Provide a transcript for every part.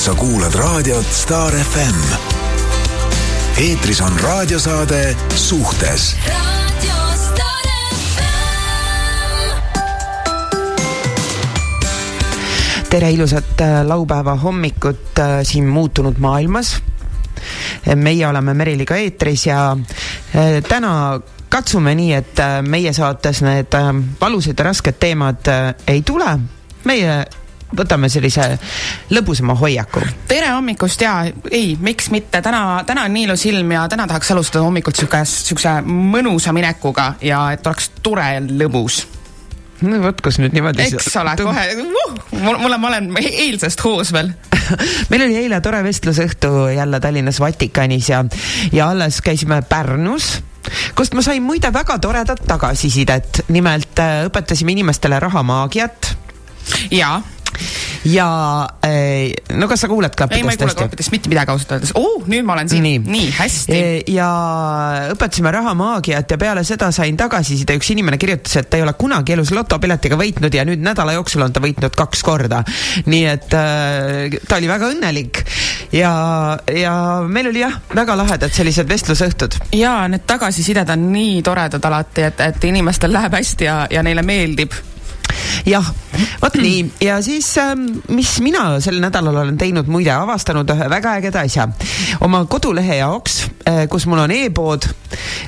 sa kuulad raadiot Star FM. eetris on raadiosaade Suhtes tere ilusat äh, laupäeva hommikut äh, siin muutunud maailmas. meie oleme Meriliga eetris ja äh, täna katsume nii, et meie saates need valusad ja rasked teemad ei tule. meie võtame sellise lõbusama hoiaku. tere hommikust ja ei, miks mitte, täna, täna on nii ilus ilm ja täna tahaks alustada hommikult sihuke, siukse mõnusa minekuga ja et oleks tore ja lõbus no vot, kus nüüd niimoodi. eks ole, kohe uh,, mul, mul on, ma olen eilsest hoos veel meil oli eile tore vestlusõhtu jälle Tallinnas Vatikanis ja, ja alles käisime Pärnus kust ma sain muide väga toredat tagasisidet. nimelt äh, õpetasime inimestele rahamaagiat. jaa ja eh, no kas sa kuuled klappidest hästi? ei, ma ei kuule klappidest mitte midagi ausalt öeldes. oo, nüüd ma olen siin. nii, nii, hästi. Eh, ja õpetasime rahamaagiat ja peale seda sain tagasiside, üks inimene kirjutas, et ta ei ole kunagi elus lotopiletiga võitnud ja nüüd nädala jooksul on ta võitnud kaks korda. nii et äh, ta oli väga õnnelik ja, ja meil oli jah, väga lahedad sellised vestlusõhtud. ja need tagasisided on nii toredad alati, et, et inimestel läheb hästi ja, ja neile meeldib jah, vot nii ja siis, ähm, mis mina sel nädalal olen teinud, muide avastanud ühe väga ägeda asja oma kodulehe jaoks, äh, kus mul on e-pood,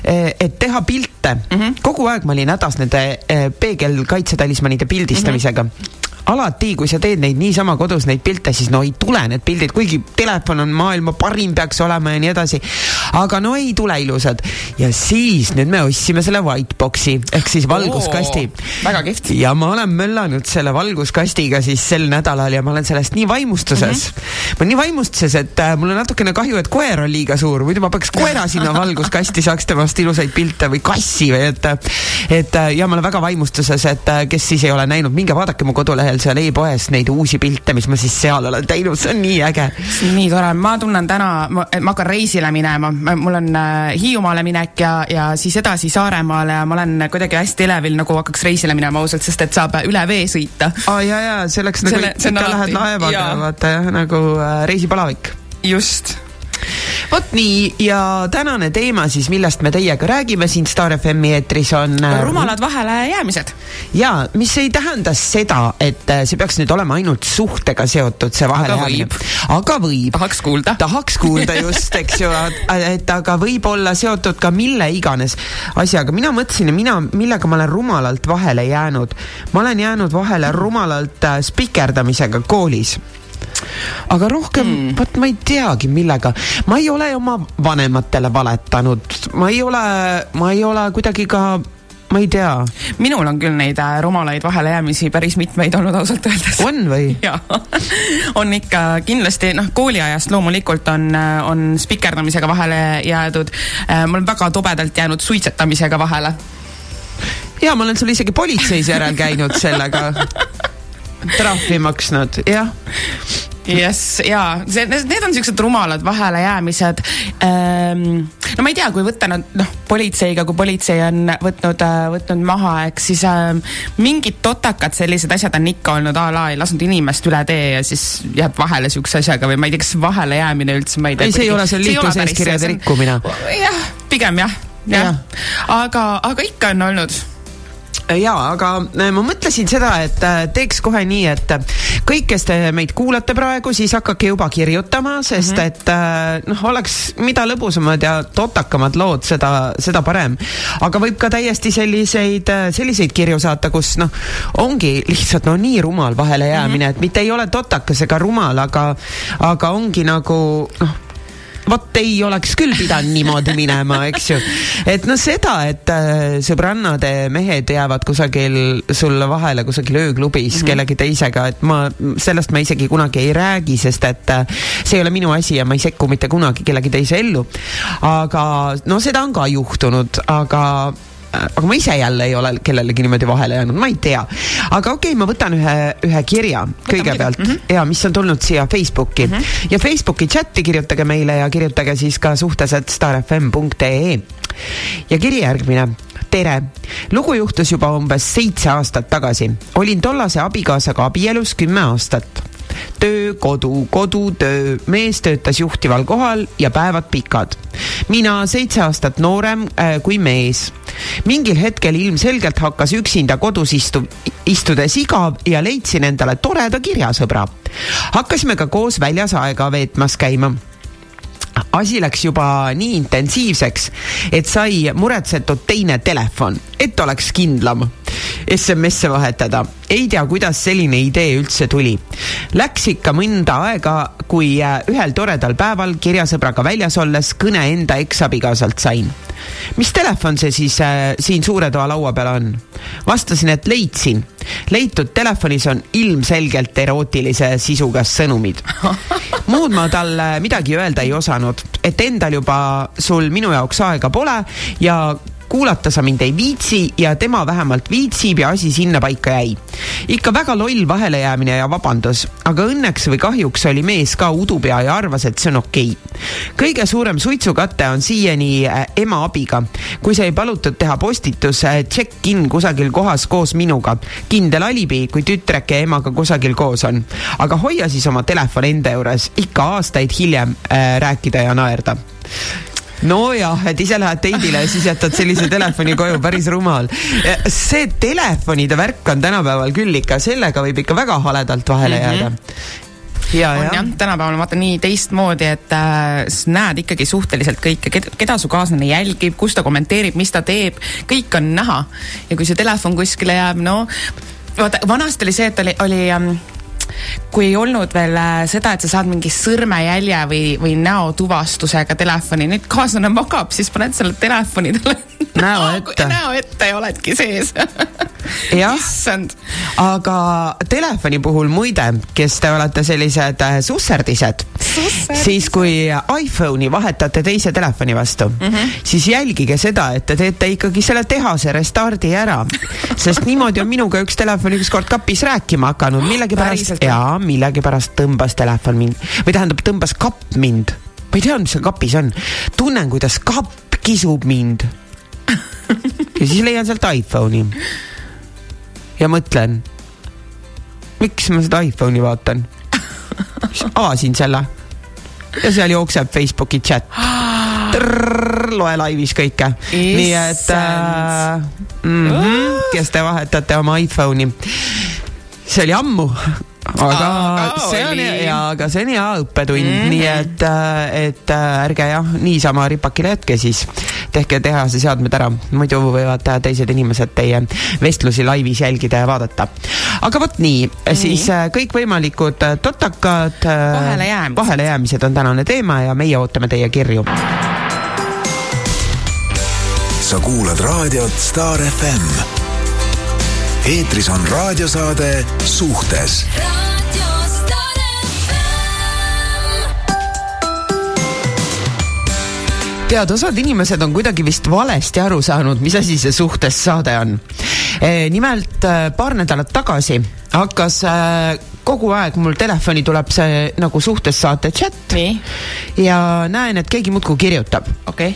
äh, et teha pilte mm. -hmm. kogu aeg ma olin hädas nende äh, peegelkaitsetalismanide pildistamisega mm. -hmm alati, kui sa teed neid niisama kodus, neid pilte, siis no ei tule need pildid, kuigi telefon on maailma parim, peaks olema ja nii edasi. aga no ei tule ilusad. ja siis nüüd me ostsime selle whitebox'i ehk siis valguskasti. väga kihvt. ja ma olen möllanud selle valguskastiga siis sel nädalal ja ma olen sellest nii vaimustuses mm. -hmm. ma olen nii vaimustuses, et äh, mul on natukene kahju, et koer on liiga suur, muidu ma paneks koera sinna valguskasti, saaks temast ilusaid pilte või kassi või et, et äh, ja ma olen väga vaimustuses, et äh, kes siis ei ole näinud, minge vaadake mu kodulehel vahel seal e-poes neid uusi pilte, mis ma siis seal olen teinud, see on nii äge. nii tore, ma tunnen täna, ma hakkan reisile minema, mul on äh, Hiiumaale minek ja, ja siis edasi Saaremaale ja ma olen kuidagi hästi elevil, nagu hakkaks reisile minema ausalt, sest et saab üle vee sõita. aa ja, ja selleks nagu Selle, ikka lähed laevaga, vaata jah, nagu äh, reisipalavik. just vot nii ja tänane teema siis, millest me teiega räägime siin Star FM-i eetris on. Äh, rumalad vahelejäämised. ja mis ei tähenda seda, et äh, see peaks nüüd olema ainult suhtega seotud, see vahelejäämine. aga võib. tahaks kuulda. tahaks kuulda just, eks ju, et aga võib olla seotud ka mille iganes asjaga. mina mõtlesin mina, millega ma olen rumalalt vahele jäänud. ma olen jäänud vahele rumalalt äh, spikerdamisega koolis aga rohkem mm., vot ma ei teagi, millega. ma ei ole oma vanematele valetanud, ma ei ole, ma ei ole kuidagi ka ma ei tea. minul on küll neid äh, rumalaid vahelejäämisi päris mitmeid olnud ausalt öeldes. on või? jaa, on ikka kindlasti, noh, kooliajast loomulikult on, äh, on spikerdamisega vahele jäädud äh,. ma olen väga tobedalt jäänud suitsetamisega vahele. ja ma olen sul isegi politseis järel käinud sellega trahvi maksnud, jah jess, jaa, see, need on siuksed rumalad vahelejäämised ähm,. no ma ei tea, kui võtta nad noh, politseiga, kui politsei on võtnud äh,, võtnud maha, eks siis äh, mingid totakad sellised asjad on ikka olnud a la ei lasknud inimest üle tee ja siis jääb vahele siukse asjaga või ma ei tea, kas vahelejäämine üldse, ma ei tea. ei, see ei ole, on liikluseeskirjade rikkumine. jah, pigem jah, jah ja. ja., aga, aga ikka on olnud ja, aga äh, ma mõtlesin seda, et äh, teeks kohe nii, et äh, kõik, kes te meid kuulate praegu, siis hakake juba kirjutama, sest mm -hmm. et noh, oleks mida lõbusamad ja totakamad lood, seda, seda parem. aga võib ka täiesti selliseid, selliseid kirju saata, kus noh, ongi lihtsalt no nii rumal vahelejäämine mm, -hmm. et mitte ei ole totakas ega rumal, aga, aga ongi nagu noh vot ei oleks küll pidanud niimoodi minema, eks ju. et noh, seda, et äh, sõbrannade mehed jäävad kusagil sulle vahele kusagil ööklubis mm -hmm. kellegi teisega, et ma, sellest ma isegi kunagi ei räägi, sest et äh, see ei ole minu asi ja ma ei sekku mitte kunagi kellegi teise ellu. aga no seda on ka juhtunud, aga aga ma ise jälle ei ole kellelegi niimoodi vahele jäänud, ma ei tea. aga okei okay,, ma võtan ühe, ühe kirja kõigepealt mm -hmm. ja mis on tulnud siia Facebooki mm -hmm. ja Facebooki chati kirjutage meile ja kirjutage siis ka suhteliselt starfm.ee ja kiri järgmine tere, lugu juhtus juba umbes seitse aastat tagasi. olin tollase abikaasaga abielus kümme aastat töö, kodu, kodu, töö, mees töötas juhtival kohal ja päevad pikad. mina seitse aastat noorem äh, kui mees. mingil hetkel ilmselgelt hakkas üksinda kodus istu-, istudes igav ja leidsin endale toreda kirjasõbra. hakkasime ka koos väljas aega veetmas käima asi läks juba nii intensiivseks, et sai muretsetud teine telefon, et oleks kindlam SMS-e vahetada. ei tea, kuidas selline idee üldse tuli. Läks ikka mõnda aega, kui ühel toredal päeval kirjasõbraga väljas olles kõne enda eksabikaasalt sain. Mis telefon see siis äh, siin suure toa laua peal on? vastasin, et leidsin. leitud telefonis on ilmselgelt erootilise sisuga sõnumid. muud ma talle midagi öelda ei osanud, et endal juba sul minu jaoks aega pole ja kuulata sa mind ei viitsi ja tema vähemalt viitsib ja asi sinnapaika jäi. ikka väga loll vahelejäämine ja vabandus, aga õnneks või kahjuks oli mees ka udupea ja arvas, et see on okei okay.. kõige suurem suitsukate on siiani äh, ema abiga. kui sai palutud teha postitus äh, check-in kusagil kohas koos minuga, kindel alibi, kui tütreke ja emaga kusagil koos on. aga hoia siis oma telefon enda juures, ikka aastaid hiljem äh, rääkida ja naerda nojah, et ise lähed teidile ja siis jätad sellise telefoni koju, päris rumal. see telefonide värk on tänapäeval küll ikka, sellega võib ikka väga haledalt vahele mm -hmm. jääda ja, on jah ja., tänapäeval vaata nii teistmoodi, et äh, sa näed ikkagi suhteliselt kõike, keda su kaaslane jälgib, kus ta kommenteerib, mis ta teeb, kõik on näha. ja kui see telefon kuskile jääb, no vaata, vanasti oli see, et oli, oli ähm, kui ei olnud veel äh, seda, et sa saad mingi sõrmejälje või, või näotuvastusega telefoni, nüüd kaaslane magab, siis paned selle telefoni talle näo ette. näo ette ja oledki sees issand. aga telefoni puhul muide, kes te olete sellised äh, susserdised, siis kui iPhone'i vahetate teise telefoni vastu mm, -hmm. siis jälgige seda, et te teete ikkagi selle tehase restardi ära. sest niimoodi on minuga üks telefon ükskord kapis rääkima hakanud, millegipärast jaa, millegipärast tõmbas telefon mind või tähendab, tõmbas kapp mind. ma ei tea, mis seal kapis on. tunnen, kuidas kapp kisub mind ja siis leian sealt iPhone'i. ja mõtlen, miks ma seda iPhone'i vaatan. siis avasin selle ja seal jookseb Facebooki chat. loe laivis kõike. nii et äh, mm -hmm, kes te vahetate oma iPhone'i. see oli ammu aga Aa, see on ja, aga see on hea õppetund mm, -hmm. nii et, äh, et äh, ärge jah, niisama ripakile jätke siis. tehke tehase seadmed ära, muidu võivad teised inimesed teie vestlusi laivis jälgida ja vaadata. aga vot nii, siis äh, kõikvõimalikud totakad vahelejäämised. vahelejäämised on tänane teema ja meie ootame teie kirju. sa kuulad raadiot Star FM eetris on raadiosaade Suhtes tead, osad inimesed on kuidagi vist valesti aru saanud, mis asi see suhtes saade on e,. nimelt e, paar nädalat tagasi hakkas e, kogu aeg mul telefoni tuleb see nagu suhtes saate chat. ja näen, et keegi muudkui kirjutab. Okay..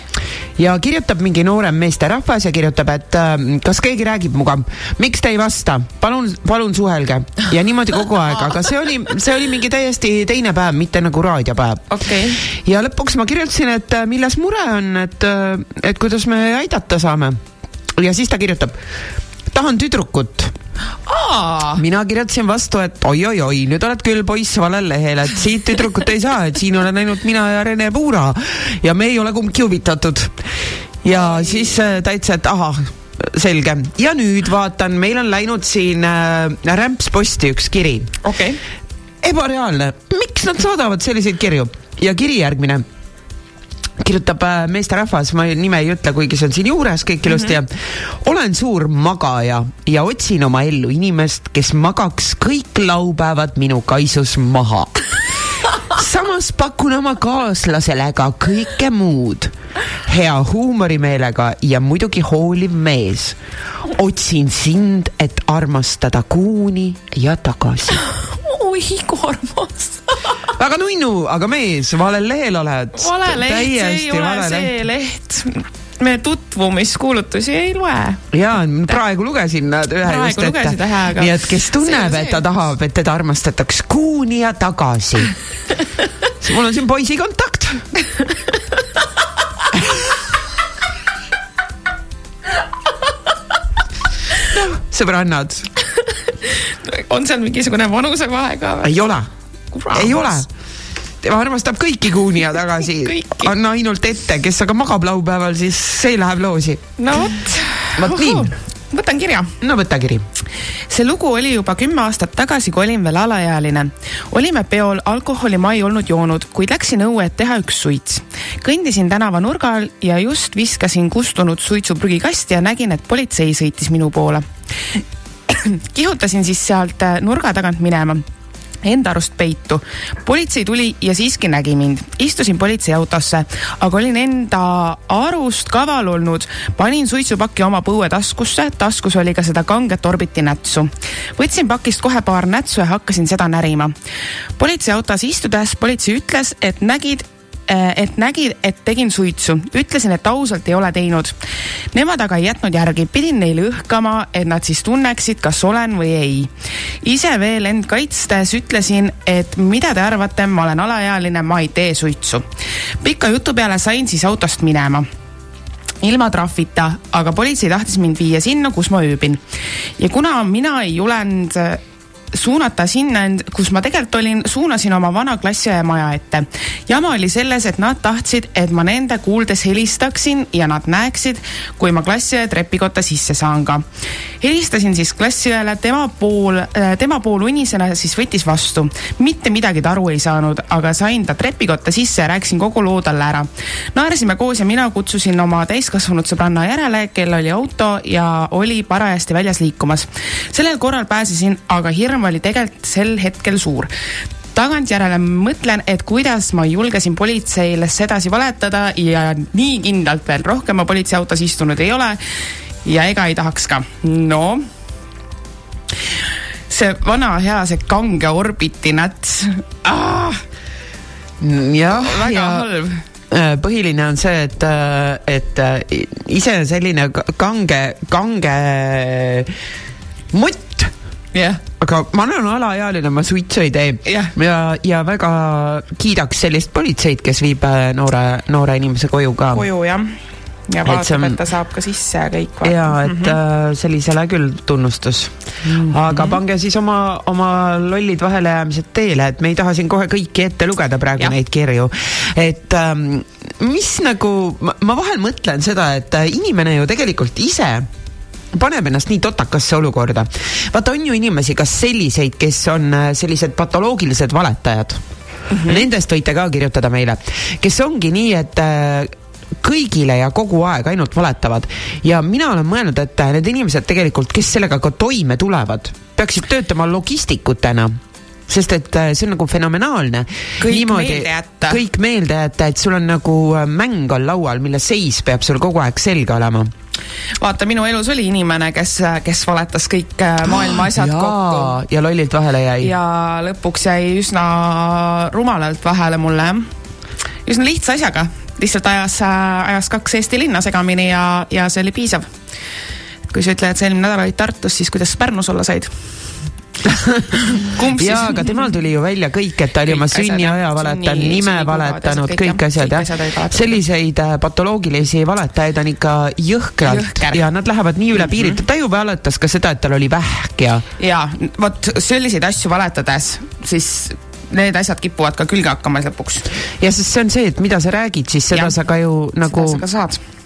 ja kirjutab mingi noorem meesterahvas ja kirjutab, et äh, kas keegi räägib minuga, miks te ei vasta, palun, palun suhelge. ja niimoodi kogu aeg, aga see oli, see oli mingi täiesti teine päev, mitte nagu raadiopäev. Okay.. ja lõpuks ma kirjutasin, et äh, milles mure on, et, äh, et kuidas me aidata saame. ja siis ta kirjutab, tahan tüdrukut mina kirjutasin vastu, et oi-oi-oi, nüüd oled küll poiss valel lehel, et siit tüdrukut ei saa, et siin olen ainult mina ja Rene Puura. Ja me ei ole kumbki huvitatud. ja siis äh, ütles, et ahah selge. Ja nüüd vaatan, meil on läinud siin äh, rämpsposti üks kiri. okei. Okay.. ebareaalne, miks nad saadavad selliseid kirju? Ja kiri järgmine kirjutab äh, meesterahvas, ma nime ei ütle, kuigi see on siin juures kõik ilusti mm -hmm. ja olen suur magaja ja otsin oma ellu inimest, kes magaks kõik laupäevad minu kaisus maha samas pakun oma kaaslasele ka kõike muud. hea huumorimeelega ja muidugi hooliv mees. otsin sind, et armastada kuuni ja tagasi. oi, kui armas väga nunnu, aga mees, valel lehel oled. vale leht, see ei ole see leht me tutvumiskuulutusi ei loe. jaa, praegu lugesin nad ühe praegu just ette. Nii et kes tunneb, et ta tahab, et teda armastataks kuuni ja tagasi mul on siin poisi kontakt sõbrannad. On seal mingisugune vanusevahe ka või? ei ole, ei ole tema armastab kõiki kuunija tagasi. anna ainult ette, kes aga magab laupäeval, siis see läheb loosi. no vot. vot nii. võtan kirja. no võta kiri. see lugu oli juba kümme aastat tagasi, kui olin veel alaealine. olime peol, alkoholi ma ei olnud joonud, kuid läksin õue, et teha üks suits. kõndisin tänava nurgal ja just viskasin kustunud suitsu prügikasti ja nägin, et politsei sõitis minu poole kihutasin siis sealt nurga tagant minema enda arust peitu. politsei tuli ja siiski nägi mind. istusin politseiautosse, aga olin enda arust kaval olnud. panin suitsupaki oma põuetaskusse, taskus oli ka seda kanget Orbiti nätsu. võtsin pakist kohe paar nätsu ja hakkasin seda närima. politseiautos istudes politsei ütles, et nägid, Äh, et nägid, et tegin suitsu. ütlesin, et ausalt ei ole teinud. Nemad aga ei jätnud järgi, pidin neile õhkama, et nad siis tunneksid, kas olen või ei. ise veel end kaitstes ütlesin, et mida te arvate, ma olen alaealine, ma ei tee suitsu. pika jutu peale sain siis autost minema ilma trahvita, aga politsei tahtis mind viia sinna, kus ma ööbin. ja kuna mina ei julenud suunata sinna, kus ma tegelikult olin, suunasin oma vana klassiõe maja ette. jama oli selles, et nad tahtsid, et ma nende kuuldes helistaksin ja nad näeksid, kui ma klassiõe trepikotta sisse saan ka. helistasin siis klassiõele, tema pool, äh, tema pool unisena siis võttis vastu. mitte midagi ta aru ei saanud, aga sain ta trepikotta sisse ja rääkisin kogu loo talle ära. naersime koos ja mina kutsusin oma täiskasvanud sõbranna järele, kel oli auto ja oli parajasti väljas liikumas. sellel korral pääsesin, aga hirm hirm oli tegelikult sel hetkel suur tagantjärele mõtlen, et kuidas ma julgesin politseile sedasi valetada ja nii kindlalt veel rohkem ma politseiautos istunud ei ole. ja ega ei tahaks ka. no see vana hea, see kange Orbiti näts ah!. jah, väga ja... halb äh, põhiline on see, et, äh, et äh, ise selline kange, kange mutt yeah.. aga ma olen alaealine, ma suitsu ei tee yeah.. ja, ja väga kiidaks sellist politseid, kes viib äh, noore, noore inimese koju ka. koju jah ja vaatab, et ta saab ka sisse ja kõik. ja, et mm -hmm. sellisele küll tunnustus mm. -hmm. aga pange siis oma, oma lollid vahelejäämised teele, et me ei taha siin kohe kõiki ette lugeda praegu ja. neid kirju. et ähm, mis nagu, ma vahel mõtlen seda, et äh, inimene ju tegelikult ise paneb ennast nii totakasse olukorda. vaata, on ju inimesi, kas selliseid, kes on äh, sellised patoloogilised valetajad mm. -hmm. Nendest võite ka kirjutada meile, kes ongi nii, et äh, kõigile ja kogu aeg ainult valetavad. ja mina olen mõelnud, et äh, need inimesed tegelikult, kes sellega ka toime tulevad, peaksid töötama logistikutena sest et see on nagu fenomenaalne. kõik Niimoodi, meelde jätta. kõik meelde jätta, et sul on nagu mäng on laual, mille seis peab sul kogu aeg selge olema vaata, minu elus oli inimene, kes, kes valetas kõik äh, maailma asjad Jaa, kokku. ja lollilt vahele jäi. ja lõpuks jäi üsna rumalalt vahele mulle, üsna lihtsa asjaga, lihtsalt ajas, äh, ajas kaks Eesti linna segamini ja, ja see oli piisav. kui sa ütled, et sa eelmine nädal olid Tartus, siis kuidas Pärnus olla said? jaa, aga temal tuli ju välja kõik, et ta oli oma sünniaja valetanud, nime valetanud, kõik asjad jah. selliseid äh, patoloogilisi valetajaid on ikka jõhkralt ja nad lähevad nii üle -hmm. piiri, ta ju valetas ka seda, et tal oli vähk ja. ja vot selliseid asju valetades, siis need asjad kipuvad ka külge hakkama lõpuks. ja sest see on see, et mida sa räägid, siis seda ja. sa ka ju nagu. seda sa ka saad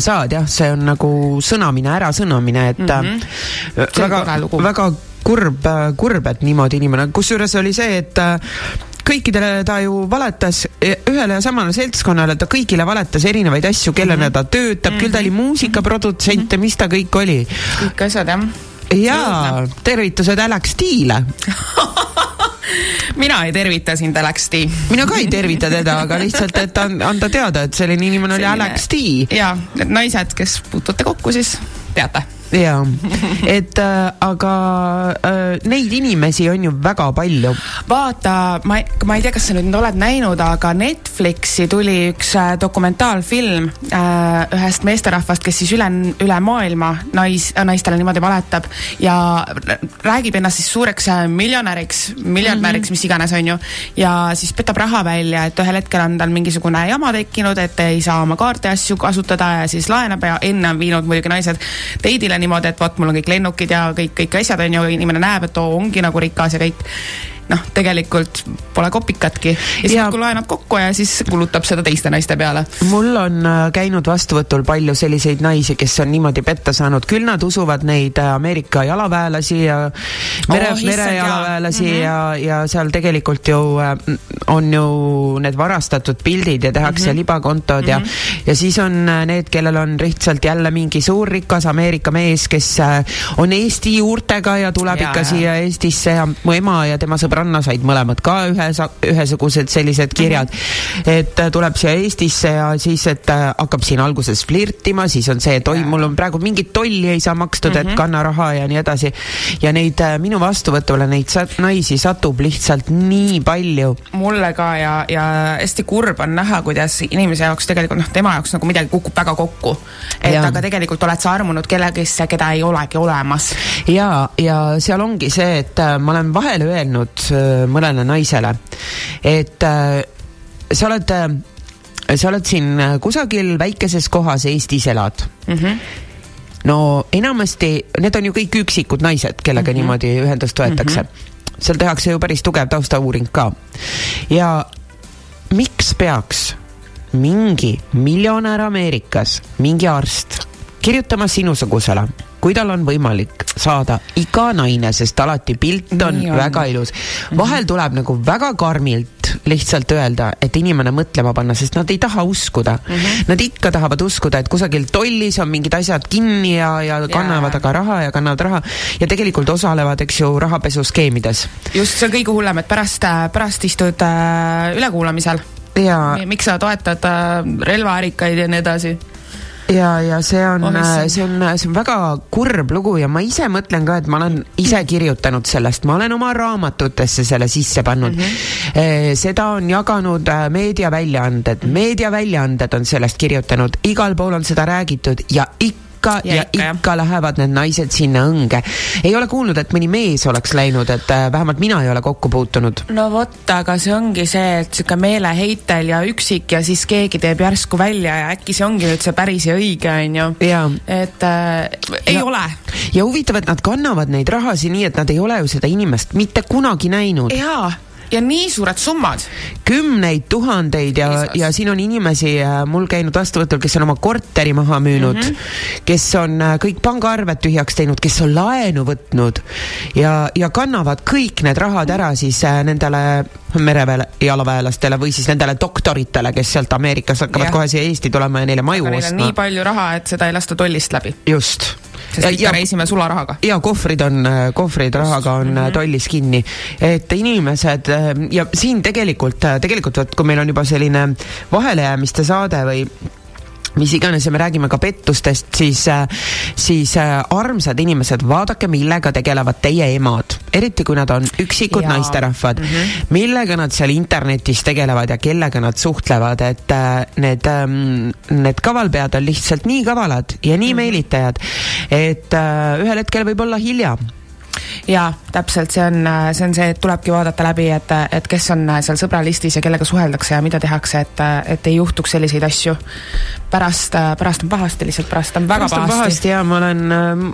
saad jah, see on nagu sõnamine, ärasõnamine, et mm -hmm. väga, väga kurb, kurb, et niimoodi inimene, kusjuures oli see, et äh, kõikidele ta ju valetas, e, ühele ja samale seltskonnale ta kõigile valetas erinevaid asju, kellele mm -hmm. ta töötab mm, -hmm. küll ta oli mhm. muusikaprodutsent mm -hmm. ja mis ta kõik oli. kõik asjad jah. Jaa, tervitused Alex T-le mina ei tervita sind, Alex T. mina ka ei tervita teda, aga lihtsalt, et anda teada, et selline inimene oli Alex T. jaa, need naised, kes puutute kokku, siis teate jaa, et äh, aga äh, neid inimesi on ju väga palju. vaata, ma, ma ei tea, kas sa nüüd oled näinud, aga Netflixi tuli üks äh, dokumentaalfilm äh, ühest meesterahvast, kes siis üle, üle maailma nais, naistele niimoodi valetab ja räägib ennast siis suureks äh, miljonäriks, miljardäriks mm, -hmm. mis iganes, on ju. ja siis petab raha välja, et ühel hetkel on tal mingisugune jama tekkinud, et ei saa oma kaarte asju kasutada ja siis laenab ja enne on viinud muidugi naised teidile niimoodi, et vot mul on kõik lennukid ja kõik, kõik asjad on ju, inimene näeb, et oo, ongi nagu rikas ja kõik noh, tegelikult pole kopikatki. ja siis ja... kui laenab kokku ja siis kulutab seda teiste naiste peale. mul on äh, käinud vastuvõtul palju selliseid naisi, kes on niimoodi petta saanud, küll nad usuvad neid äh, Ameerika jalaväelasi ja mere oh,, merejalaväelasi mm -hmm. ja, ja seal tegelikult ju äh, on ju need varastatud pildid ja tehakse mm -hmm. libakontod mm -hmm. ja, mhm. ja siis on need, kellel on lihtsalt jälle mingi suurrikas Ameerika mees, kes on Eesti juurtega ja tuleb ja, ikka ja. siia Eestisse ja mu ema ja tema sõbrad sõbranna said mõlemad ka ühes, ühesugused sellised kirjad et äh, tuleb siia Eestisse ja siis, et äh, hakkab siin alguses flirtima, siis on see, et oi, mul on praegu mingit tolli ei saa makstud mm, -hmm. et mhm. kanna raha ja nii edasi. ja neid äh, minu vastuvõtule neid naisi satub lihtsalt nii palju. mulle ka ja, ja hästi kurb on näha, kuidas inimese jaoks tegelikult noh, tema jaoks nagu midagi kukub väga kokku. et ja. aga tegelikult oled sa armunud kellegisse, keda ei olegi olemas. ja, ja seal ongi see, et ma olen vahel öelnud mõnele naisele, et äh, sa oled, äh, sa oled siin kusagil väikeses kohas Eestis elad mm. -hmm no enamasti, need on ju kõik üksikud naised, kellega mm -hmm. niimoodi ühendust võetakse mm. -hmm. seal tehakse ju päris tugev taustauuring ka. ja miks peaks mingi miljonär Ameerikas, mingi arst kirjutama sinusugusele kui tal on võimalik saada iga naine, sest alati pilt on, on. väga ilus. vahel tuleb nagu väga karmilt lihtsalt öelda, et inimene mõtlema panna, sest nad ei taha uskuda mm. -hmm. Nad ikka tahavad uskuda, et kusagil tollis on mingid asjad kinni ja, ja kannavad aga raha ja kannavad raha ja tegelikult osalevad, eks ju, rahapesuskeemides. just, see on kõige hullem, et pärast, pärast istud äh, ülekuulamisel. miks sa toetad äh, relvaärikaid ja nii edasi ja, ja see on, see on, see on väga kurb lugu ja ma ise mõtlen ka, et ma olen ise kirjutanud sellest, ma olen oma raamatutesse selle sisse pannud mm. -hmm. seda on jaganud äh, meediaväljaanded, meediaväljaanded on sellest kirjutanud, igal pool on seda räägitud ja ikka ikka ja, ja ikka, ikka lähevad need naised sinna õnge. ei ole kuulnud, et mõni mees oleks läinud, et äh, vähemalt mina ei ole kokku puutunud. no vot, aga see ongi see, et sihuke meeleheitel ja üksik ja siis keegi teeb järsku välja ja äkki see ongi nüüd see päris ja õige, onju. et äh, ei ja, ole. ja huvitav, et nad kannavad neid rahasid nii, et nad ei ole ju seda inimest mitte kunagi näinud. jaa ja nii suured summad. kümneid tuhandeid ja, ja siin on inimesi äh, mul käinud vastuvõtul, kes on oma korteri maha müünud mm, -hmm. kes on äh, kõik pangaarved tühjaks teinud, kes on laenu võtnud ja, ja kannavad kõik need rahad ära siis äh, nendele mereväe jalaväelastele või siis nendele doktoritele, kes sealt Ameerikast hakkavad ja. kohe siia Eesti tulema ja neile maju Aga ostma. nii palju raha, et seda ei lasta tollist läbi. just sest ikka reisime sularahaga. ja kohvrid on, kohvrid rahaga on mm -hmm. tollis kinni. et inimesed ja siin tegelikult, tegelikult vot, kui meil on juba selline vahelejäämiste saade või mis iganes ja me räägime ka pettustest, siis, siis äh, armsad inimesed, vaadake, millega tegelevad teie emad, eriti kui nad on üksikud ja. naisterahvad mm, -hmm. millega nad seal internetis tegelevad ja kellega nad suhtlevad, et äh, need, ähm, need kavalpead on lihtsalt nii kavalad ja nii mm -hmm. meelitajad, et äh, ühel hetkel võib olla hilja jaa, täpselt, see on, see on see, et tulebki vaadata läbi, et, et kes on seal sõbralistis ja kellega suheldakse ja mida tehakse, et, et ei juhtuks selliseid asju. pärast, pärast on pahasti, lihtsalt pärast on väga pärast pahasti. pahasti ja ma olen,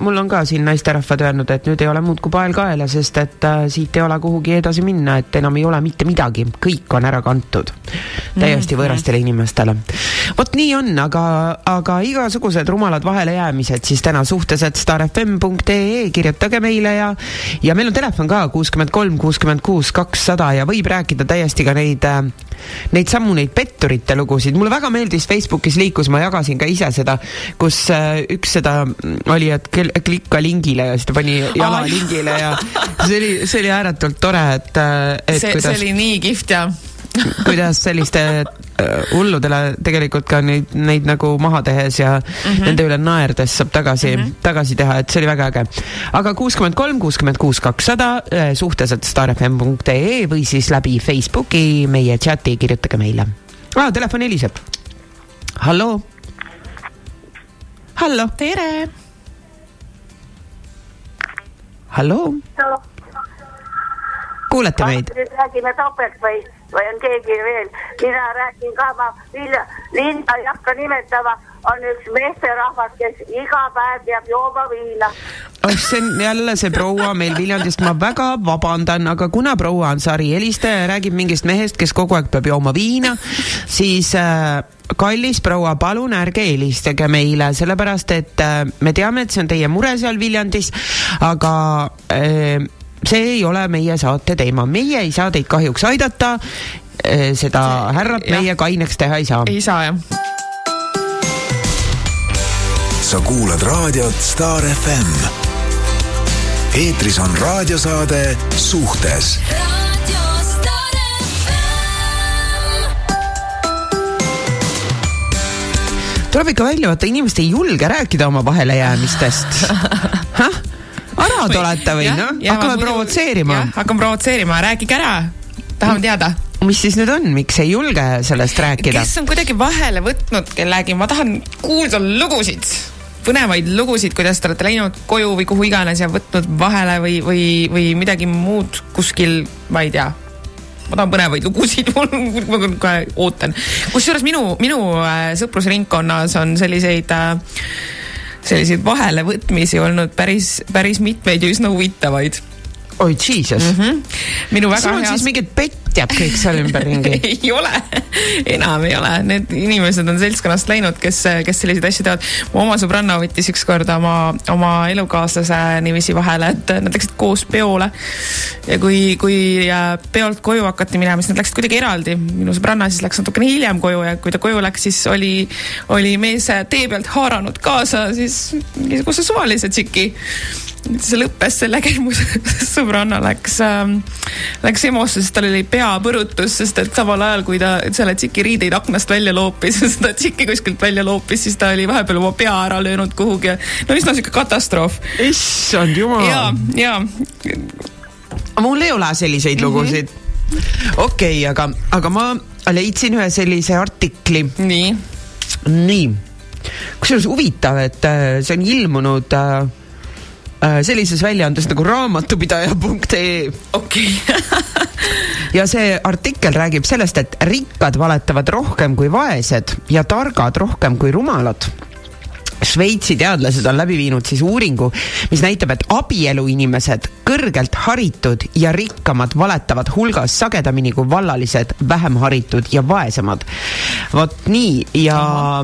mul on ka siin naisterahvad öelnud, et nüüd ei ole muud kui pael kaela, sest et äh, siit ei ole kuhugi edasi minna, et enam ei ole mitte midagi, kõik on ära kantud täiesti mm -hmm. võõrastele inimestele. vot nii on, aga, aga igasugused rumalad vahelejäämised siis täna suhtes, et starfm.ee kirjutage meile ja ja meil on telefon ka kuuskümmend kolm, kuuskümmend kuus, kakssada ja võib rääkida täiesti ka neid äh, neid samu, neid petturite lugusid, mulle väga meeldis Facebookis liikus, ma jagasin ka ise seda, kus äh, üks seda oli, et klikka lingile ja siis ta pani jala Ai. lingile ja see oli, see oli ääretult tore, et, äh, et see, kuidas... see oli nii kihvt ja kuidas selliste äh, hulludele tegelikult ka neid, neid nagu maha tehes ja mm -hmm. nende üle naerdes saab tagasi mm, -hmm. tagasi teha, et see oli väga äge. aga kuuskümmend kolm, kuuskümmend kuus, kakssada äh, suhteliselt staarfm.ee või siis läbi Facebooki meie chati kirjutage meile ah,. telefon heliseb. halloo. hallo. tere. halloo. kuulete meid? räägime topelt või, või on keegi veel? mina räägin ka, ma Vilja, Linda ei hakka nimetama, on üks meesterahvas, kes iga päev peab jooma viina. oh, see on jälle see proua meil Viljandist, ma väga vabandan, aga kuna proua on sarihelistaja ja räägib mingist mehest, kes kogu aeg peab jooma viina, siis äh, kallis proua, palun ärge helistage meile, sellepärast et äh, me teame, et see on teie mure seal Viljandis, aga äh, see ei ole meie saate teema, meie ei saa teid kahjuks aidata. äh, seda härrat jah. meie kaineks teha ei saa. ei saa jah. sa kuulad raadiot Star FM. eetris on raadiosaade Suhtes tuleb ikka välja, vaata inimesed ei julge rääkida oma vahelejäämistest. arad olete või noh, hakkame provotseerima. hakkan provotseerima, rääkige ära, tahame teada mis siis nüüd on, miks ei julge sellest rääkida? kes on kuidagi vahele võtnud kellegi, ma tahan kuulda lugusid, põnevaid lugusid, kuidas te olete läinud koju või kuhu iganes ja võtnud vahele või, või, või midagi muud kuskil, ma ei tea. ma tahan põnevaid lugusid, ma kohe ootan. kusjuures minu, minu äh, sõprusringkonnas on selliseid äh, selliseid vahelevõtmisi olnud päris, päris mitmeid ja üsna huvitavaid oi jesus mm. -hmm. minu väga sul on heas... siis mingid petjad kõik seal ümberringi ei ole, enam ei ole, need inimesed on seltskonnast läinud, kes, kes selliseid asju teevad. mu oma sõbranna võttis ükskord oma, oma elukaaslase niiviisi vahele, et nad läksid koos peole. ja kui, kui äh, peolt koju hakati minema, siis nad läksid kuidagi eraldi. minu sõbranna siis läks natukene hiljem koju ja kui ta koju läks, siis oli, oli mees tee pealt haaranud kaasa siis mingisuguse suvalise tšiki see lõppes sellega, et mu sõbranna läks ähm,, läks EMO-sse, sest tal oli peapõrutus, sest et samal ajal, kui ta selle tšiki riideid aknast välja loopis, seda tšiki kuskilt välja loopis, siis ta oli vahepeal oma pea ära löönud kuhugi ja no üsna sihuke katastroof. issand jumal. ja, ja. mul ei ole selliseid mm -hmm. lugusid. okei okay,, aga, aga ma leidsin ühe sellise artikli. nii. nii, kusjuures huvitav, et äh, see on ilmunud äh, sellises väljaandes nagu raamatupidaja.ee. okei okay. ja see artikkel räägib sellest, et rikkad valetavad rohkem kui vaesed ja targad rohkem kui rumalad Šveitsi teadlased on läbi viinud siis uuringu, mis näitab, et abieluinimesed, kõrgelt haritud ja rikkamad valetavad hulgas sagedamini kui vallalised, vähem haritud ja vaesemad. vot nii ja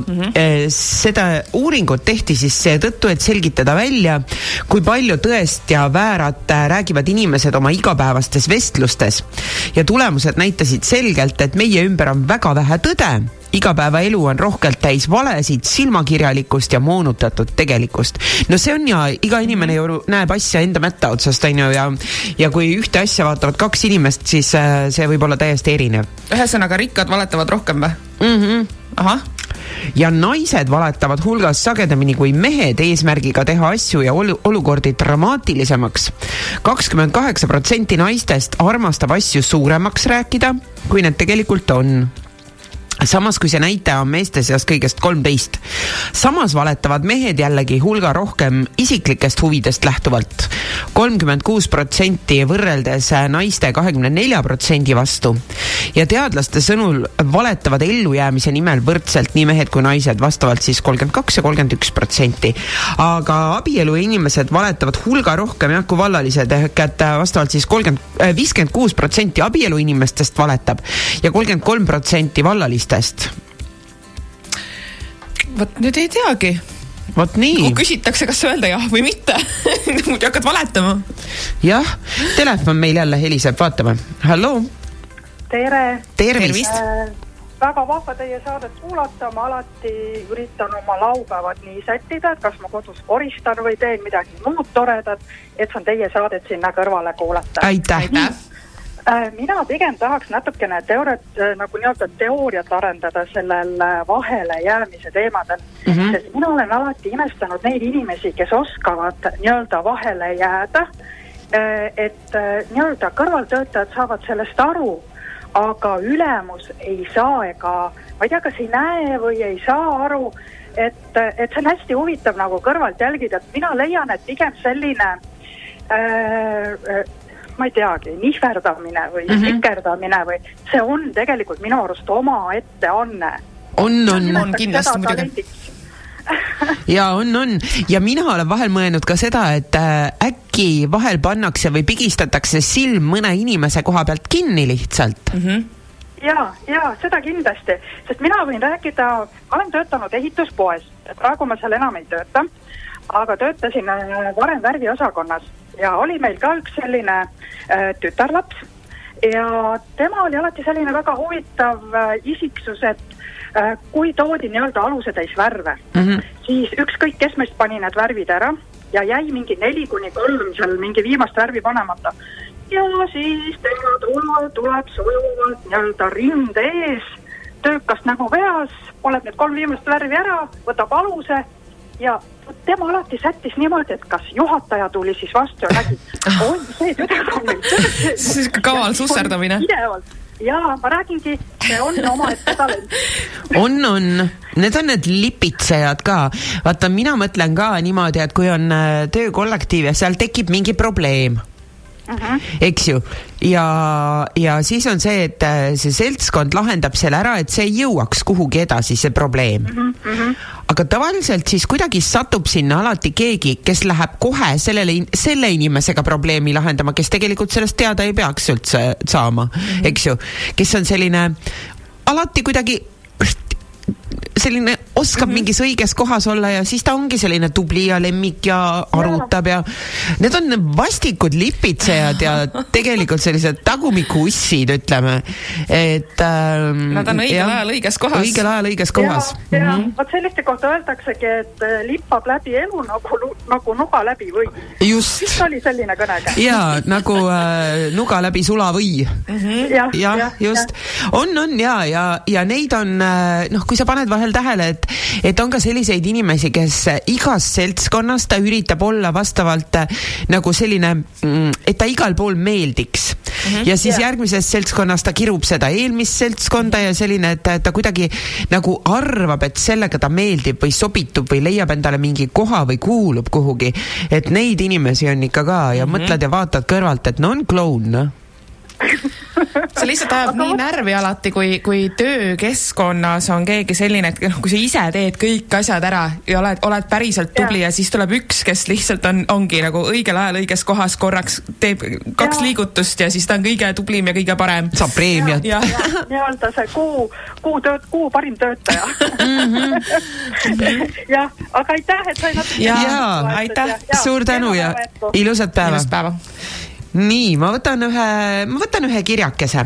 mm -hmm. seda uuringut tehti siis seetõttu, et selgitada välja, kui palju tõest ja väärat räägivad inimesed oma igapäevastes vestlustes. ja tulemused näitasid selgelt, et meie ümber on väga vähe tõde igapäevaelu on rohkelt täis valesid, silmakirjalikkust ja moonutatud tegelikkust. no see on ja iga inimene ju näeb asja enda mätta otsast, on ju, ja ja kui ühte asja vaatavad kaks inimest, siis äh, see võib olla täiesti erinev. ühesõnaga, rikkad valetavad rohkem või mm? -hmm. ahah ja naised valetavad hulgas sagedamini kui mehed eesmärgiga teha asju ja olu olukordi dramaatilisemaks. kakskümmend kaheksa protsenti naistest armastab asju suuremaks rääkida, kui need tegelikult on samas kui see näitaja on meeste seas kõigest kolmteist. samas valetavad mehed jällegi hulga rohkem isiklikest huvidest lähtuvalt, kolmkümmend kuus protsenti võrreldes naiste kahekümne nelja protsendi vastu. ja teadlaste sõnul valetavad ellujäämise nimel võrdselt nii mehed kui naised, vastavalt siis kolmkümmend kaks ja kolmkümmend üks protsenti. aga abielu inimesed valetavad hulga rohkem jah, kui vallalised, ehk et vastavalt siis kolmkümmend, viiskümmend kuus protsenti abielu inimestest valetab ja kolmkümmend kolm protsenti vallalist lastest? vot nüüd ei teagi. vot nii. kui küsitakse, kas öelda jah või mitte muidu hakkad valetama. jah, telefon meil jälle heliseb, vaatame. halloo. tere. tervist. Äh, väga vahva teie saadet kuulata, ma alati üritan oma laupäevad nii sättida, et kas ma kodus koristan või teen midagi muud toredat, et saan teie saadet sinna kõrvale kuulata. aitäh, aitäh Äh, mina pigem tahaks natukene teooriat, nagu nii-öelda teooriat arendada sellel äh, vahele jäämise teemadel mm. -hmm. sest mina olen alati imestanud neid inimesi, kes oskavad nii-öelda vahele jääda. et nii-öelda kõrvaltöötajad saavad sellest aru, aga ülemus ei saa ega ma ei tea, kas ei näe või ei saa aru, et, et see on hästi huvitav nagu kõrvalt jälgida, et mina leian, et pigem selline äh, ma ei teagi, nihverdamine või mm -hmm. sikerdamine või see on tegelikult minu arust omaette anne. on, on, on kindlasti muidugi. ja on, on. Ja mina olen vahel mõelnud ka seda, et äh, äkki vahel pannakse või pigistatakse silm mõne inimese koha pealt kinni lihtsalt. Mm. -hmm ja, ja seda kindlasti, sest mina võin rääkida, ma olen töötanud ehituspoes, praegu ma seal enam ei tööta, aga töötasin äh, varem värviosakonnas ja oli meil ka üks selline äh, tütarlaps ja tema oli alati selline väga huvitav äh, isiksus, et äh, kui toodi nii-öelda alusetäis värve mm, -hmm. siis ükskõik, kes meist pani need värvid ära ja jäi mingi neli kuni kolm seal mingi viimast värvi panemata. ja siis tema tuleb, tuleb sujuvalt nii-öelda rinde ees, töökas nägu peas, paneb need kolm viimast värvi ära, võtab aluse ja tema alati sättis niimoodi, et kas juhataja tuli siis vastu ja nägi, oi, see tüdruk on meil töös. sihuke kaval susserdamine. pidevalt ja ma räägingi, see on omaette talent. on, on, need on need lipitsejad ka. vaata, mina mõtlen ka niimoodi, et kui on äh, töökollektiiv ja seal tekib mingi probleem Uh -huh. eks ju, ja, ja siis on see, et äh, see seltskond lahendab selle ära, et see ei jõuaks kuhugi edasi, see probleem uh. -huh. Uh -huh. aga tavaliselt siis kuidagi satub sinna alati keegi, kes läheb kohe sellele, selle inimesega probleemi lahendama, kes tegelikult sellest teada ei peaks üldse saama uh, -huh. eks ju, kes on selline alati kuidagi selline oskab mm -hmm. mingis õiges kohas olla ja siis ta ongi selline tubli ja lemmik ja arutab ja, ja need on vastikud lipitsejad ja tegelikult sellised tagumikuussid, ütleme, et ähm,. Nad on õigel ja, ajal õiges kohas. õigel ajal õiges kohas. ja, ja mm -hmm. vot selliste kohta öeldaksegi, et äh, lippab läbi elu nagu, nagu nuga läbi või. just. vist oli selline kõnega. ja nagu äh, nuga läbi sulavõi mm. -hmm. jah ja, ja, just ja. on, on ja, ja, ja neid on äh, noh, kui sa paned vahel tähele, et et on ka selliseid inimesi, kes igast seltskonnast ta üritab olla vastavalt äh, nagu selline, mm, et ta igal pool meeldiks mm. -hmm. ja siis yeah. järgmises seltskonnas ta kirub seda eelmist seltskonda ja selline, et ta kuidagi nagu arvab, et sellega ta meeldib või sobitub või leiab endale mingi koha või kuulub kuhugi. et neid inimesi on ikka ka ja mm -hmm. mõtled ja vaatad kõrvalt, et no on kloun, noh see lihtsalt ajab nii närvi alati, kui, kui töökeskkonnas on keegi selline, et noh, kui sa ise teed kõik asjad ära ja oled, oled päriselt tubli ja. ja siis tuleb üks, kes lihtsalt on, ongi nagu õigel ajal õiges kohas korraks teeb kaks ja. liigutust ja siis ta on kõige tublim ja kõige parem. saab preemiat. nii-öelda see kuu, kuu tööt-, kuu parim töötaja mhm. jah, aga aitäh, et sai natuke. jaa, aitäh, suur tänu ja ilusat päeva. ilusat päeva nii, ma võtan ühe, ma võtan ühe kirjakese.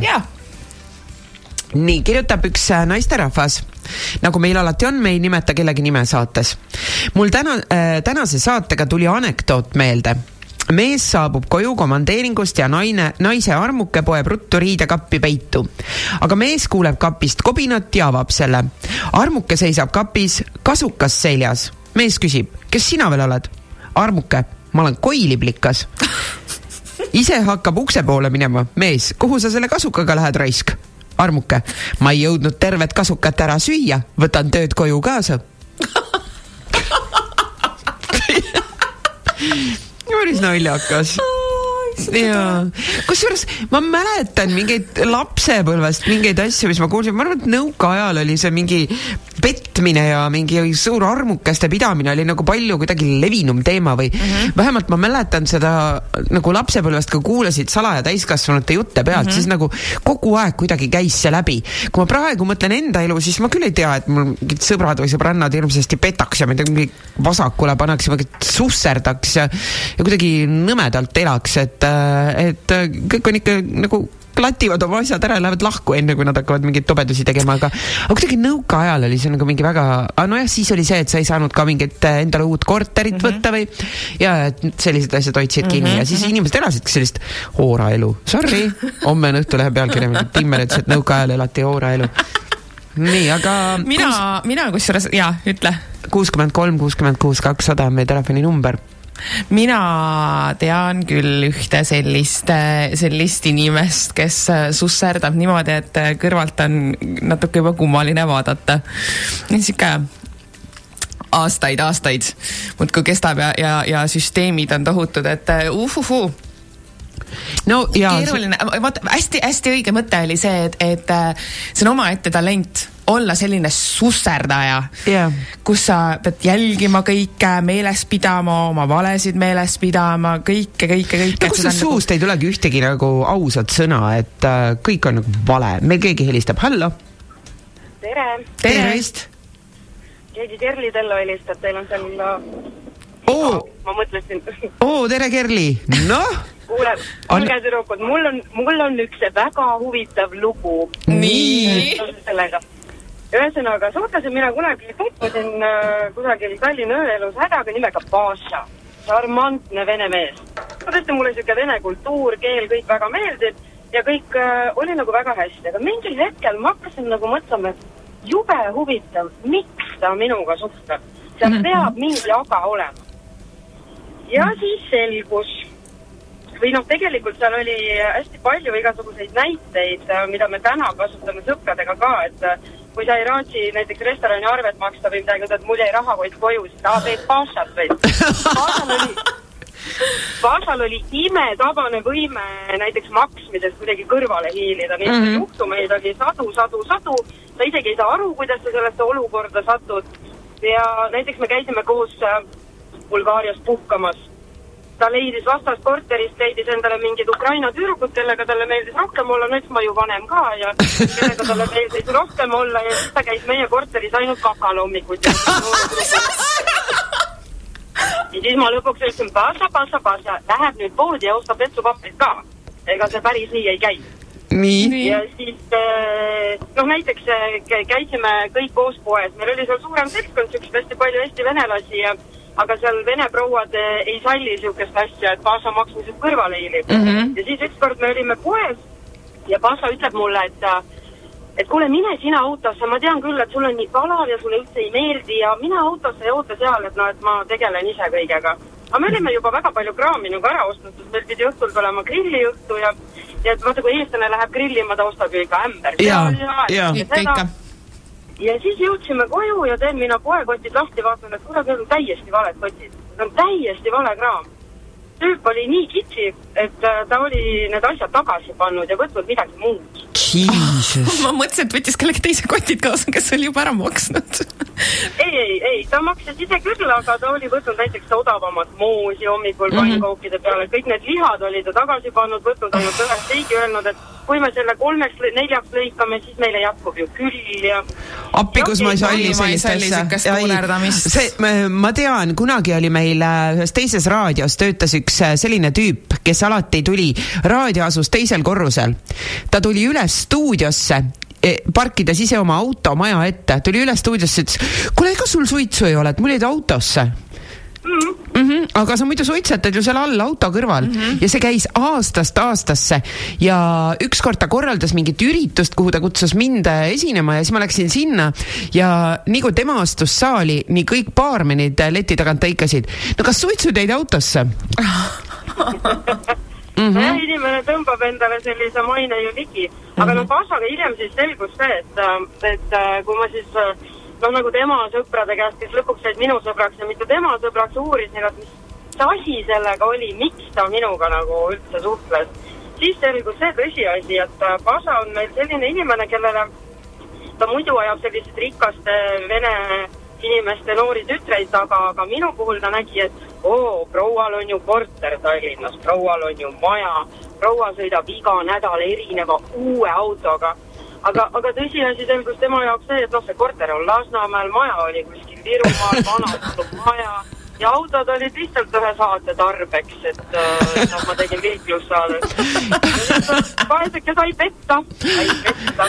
nii, kirjutab üks äh, naisterahvas. nagu meil alati on, me ei nimeta kellegi nime saates. mul täna äh,, tänase saatega tuli anekdoot meelde mees saabub koju komandeeringust ja naine, naise armuke poeb ruttu riidekappi peitu. aga mees kuuleb kapist kobinat ja avab selle. armuke seisab kapis, kasukas seljas. mees küsib, kes sina veel oled? armuke, ma olen koiliplikas ise hakkab ukse poole minema. mees, kuhu sa selle kasukaga lähed, raisk? armuke, ma ei jõudnud tervet kasukat ära süüa, võtan tööd koju kaasa päris naljakas jaa, kusjuures ma mäletan mingeid lapsepõlvest mingeid asju, mis ma kuulsin, ma arvan, et nõukaajal oli see mingi petmine ja mingi suur armukeste pidamine oli nagu palju kuidagi levinum teema või mm -hmm. vähemalt ma mäletan seda nagu lapsepõlvest, kui kuulasid salaja täiskasvanute jutte pealt mm, -hmm. siis nagu kogu aeg kuidagi käis see läbi. kui ma praegu mõtlen enda elu, siis ma küll ei tea, et mul mingid sõbrad või sõbrannad hirmsasti petaks ja ma tea, mingi vasakule paneks ja mingit susserdaks ja, ja kuidagi nõmedalt elaks, et et, et kõik on ikka nagu klativad oma asjad ära ja lähevad lahku, enne kui nad hakkavad mingeid tobedusi tegema, aga aga kuidagi nõukaajal oli see nagu mingi väga, nojah, siis oli see, et sa ei saanud ka mingit äh, endale uut korterit mm -hmm. võtta või ja et sellised asjad hoidsid kinni mm -hmm. ja siis inimesed elasidki sellist hooraelu. Sorry, homme on Õhtulehe pealkiri, mingi Timmer ütles, et nõukaajal elati hooraelu. nii, aga mina kus..., mina kusjuures, jaa, ütle. kuuskümmend kolm, kuuskümmend kuus, kakssada on meie telefoninumber mina tean küll ühte sellist, sellist inimest, kes susserdab niimoodi, et kõrvalt on natuke juba kummaline vaadata. sihuke aastaid-aastaid muudkui kestab ja, ja, ja süsteemid on tohutud, et uhuhuu no ja keeruline, vaata hästi-hästi õige mõte oli see, et, et see on omaette talent olla selline susserdaja yeah., kus sa pead jälgima kõike, meeles pidama, oma valesid meeles pidama, kõike, kõike, kõike. no kus su nagu suust nagu... ei tulegi ühtegi nagu ausat sõna, et äh, kõik on nagu vale, meil keegi helistab, hallo. tere. tervist. keegi Kerli Tello helistab, teil on seal oo. ma mõtlesin. oo, tere Kerli, noh kuule, kuulge tüdrukud, mul on, mul on üks väga huvitav lugu. nii. sellega ühesõnaga, suhtlesin mina kunagi, tutvusin äh, kusagil Tallinna ööelus hädaga nimega Paša. šarmantne vene mees. no tõesti, mulle niisugune vene kultuur, keel, kõik väga meeldib ja kõik äh, oli nagu väga hästi, aga mingil hetkel ma hakkasin nagu mõtlema, et jube huvitav, miks ta minuga suhtleb. seal -hmm. peab mingi aga olema. ja siis selgus või noh, tegelikult seal oli hästi palju igasuguseid näiteid, äh, mida me täna kasutame sõpradega ka, et äh, kui sa ei raatsi näiteks restorani arvet maksta või midagi, ütled, mul jäi rahakott koju, siis aa, teed pašat või. pašal oli, pašal oli imetabane võime näiteks maksmisest kuidagi kõrvale hiilida, et mm -hmm. juhtumeid oli sadu, sadu, sadu. sa isegi ei saa aru, kuidas sa sellesse olukorda satud. ja näiteks me käisime koos äh, Bulgaarias puhkamas ta leidis vastast korterist, leidis endale mingid Ukraina tüdrukud, kellega talle meeldis rohkem olla, no eks ma ju vanem ka ja kellega talle meeldis rohkem olla ja siis ta käis meie korteris ainult kakal hommikuti. ja siis ma lõpuks ütlesin, passa, passa, passa, läheb nüüd poodi ja ostab vetsupaprit ka. ega see päris nii ei käi nii. ja siis äh, noh, näiteks äh, käisime kõik koos poes, meil oli seal suurem seltskond, siukseid hästi palju Eesti venelasi ja aga seal vene prouad eh, ei salli niisugust asja, et Paša maksmisest kõrvale hiilib mm. -hmm. ja siis ükskord me olime poes ja Paša ütleb mulle, et et kuule, mine sina autosse, ma tean küll, et sul on nii palav ja sulle üldse ei meeldi ja mine autosse ja oota seal, et noh, et ma tegelen ise kõigega. aga me olime juba väga palju kraami nagu ära ostnud, sest meil pidi õhtul tulema grilliõhtu ja ja et vaata, kui eestlane läheb grillima, ta ostab ju ikka ämber. ja, ja, ikka, ikka ja siis jõudsime koju ja teen mina poekotid lahti, vaatan, et kuule, need on täiesti valed kotid. Need on täiesti vale kraam. tüüp oli nii kitsi, et äh, ta oli need asjad tagasi pannud ja võtnud midagi muud. ma mõtlesin, et võttis kellegi teise kotid kaasa, kes oli juba ära maksnud ei, ei, ei, ta maksis ise küll, aga ta oli võtnud näiteks odavamat moosi hommikul mm -hmm. pannkookide peale, kõik need lihad oli ta tagasi pannud, võtnud ainult ühe steigi, öelnud, et kui me selle kolmeks, neljaks lõikame, siis meile jätkub ju küll ja. appi, kus ma ei salli sellist asja. see, ma tean, kunagi oli meil äh, ühes teises raadios töötas üks äh, selline tüüp, kes alati tuli, raadio asus teisel korrusel. ta tuli üles stuudiosse e, parkides ise oma auto maja ette, tuli üles stuudiosse, ütles, kuule, ega sul suitsu ei ole, et mul jäid autosse mm. -hmm. aga sa muidu suitsetad ju seal all auto kõrval mm -hmm. ja see käis aastast aastasse ja ükskord ta korraldas mingit üritust, kuhu ta kutsus mind esinema ja siis ma läksin sinna ja nii kui tema astus saali, nii kõik baarmenid leti tagant hõikasid. no kas suitsud jäid autosse Mm -hmm. jah, inimene tõmbab endale sellise maine ju ligi, aga mm -hmm. noh, Pašaga hiljem siis selgus see, et, et kui ma siis noh, nagu tema sõprade käest, kes lõpuks said minu sõbraks ja mitte tema sõbraks, uurisin, et mis asi sellega oli, miks ta minuga nagu üldse suhtles. siis selgus see tõsiasi, et Paša on meil selline inimene, kellele ta muidu ajab selliseid rikaste vene inimeste noori tütreid taga, aga minu puhul ta nägi, et oo, proual on ju korter Tallinnas, proual on ju maja, proua sõidab iga nädal erineva uue autoga aga, aga tõsiasi selgus tema jaoks see, et noh, see korter on Lasnamäel, maja oli kuskil Virumaal, vana maja ja autod olid lihtsalt ühe saate tarbeks, et äh, noh, ma tegin liiklussaadet. vaeseke sai petta, sai petta.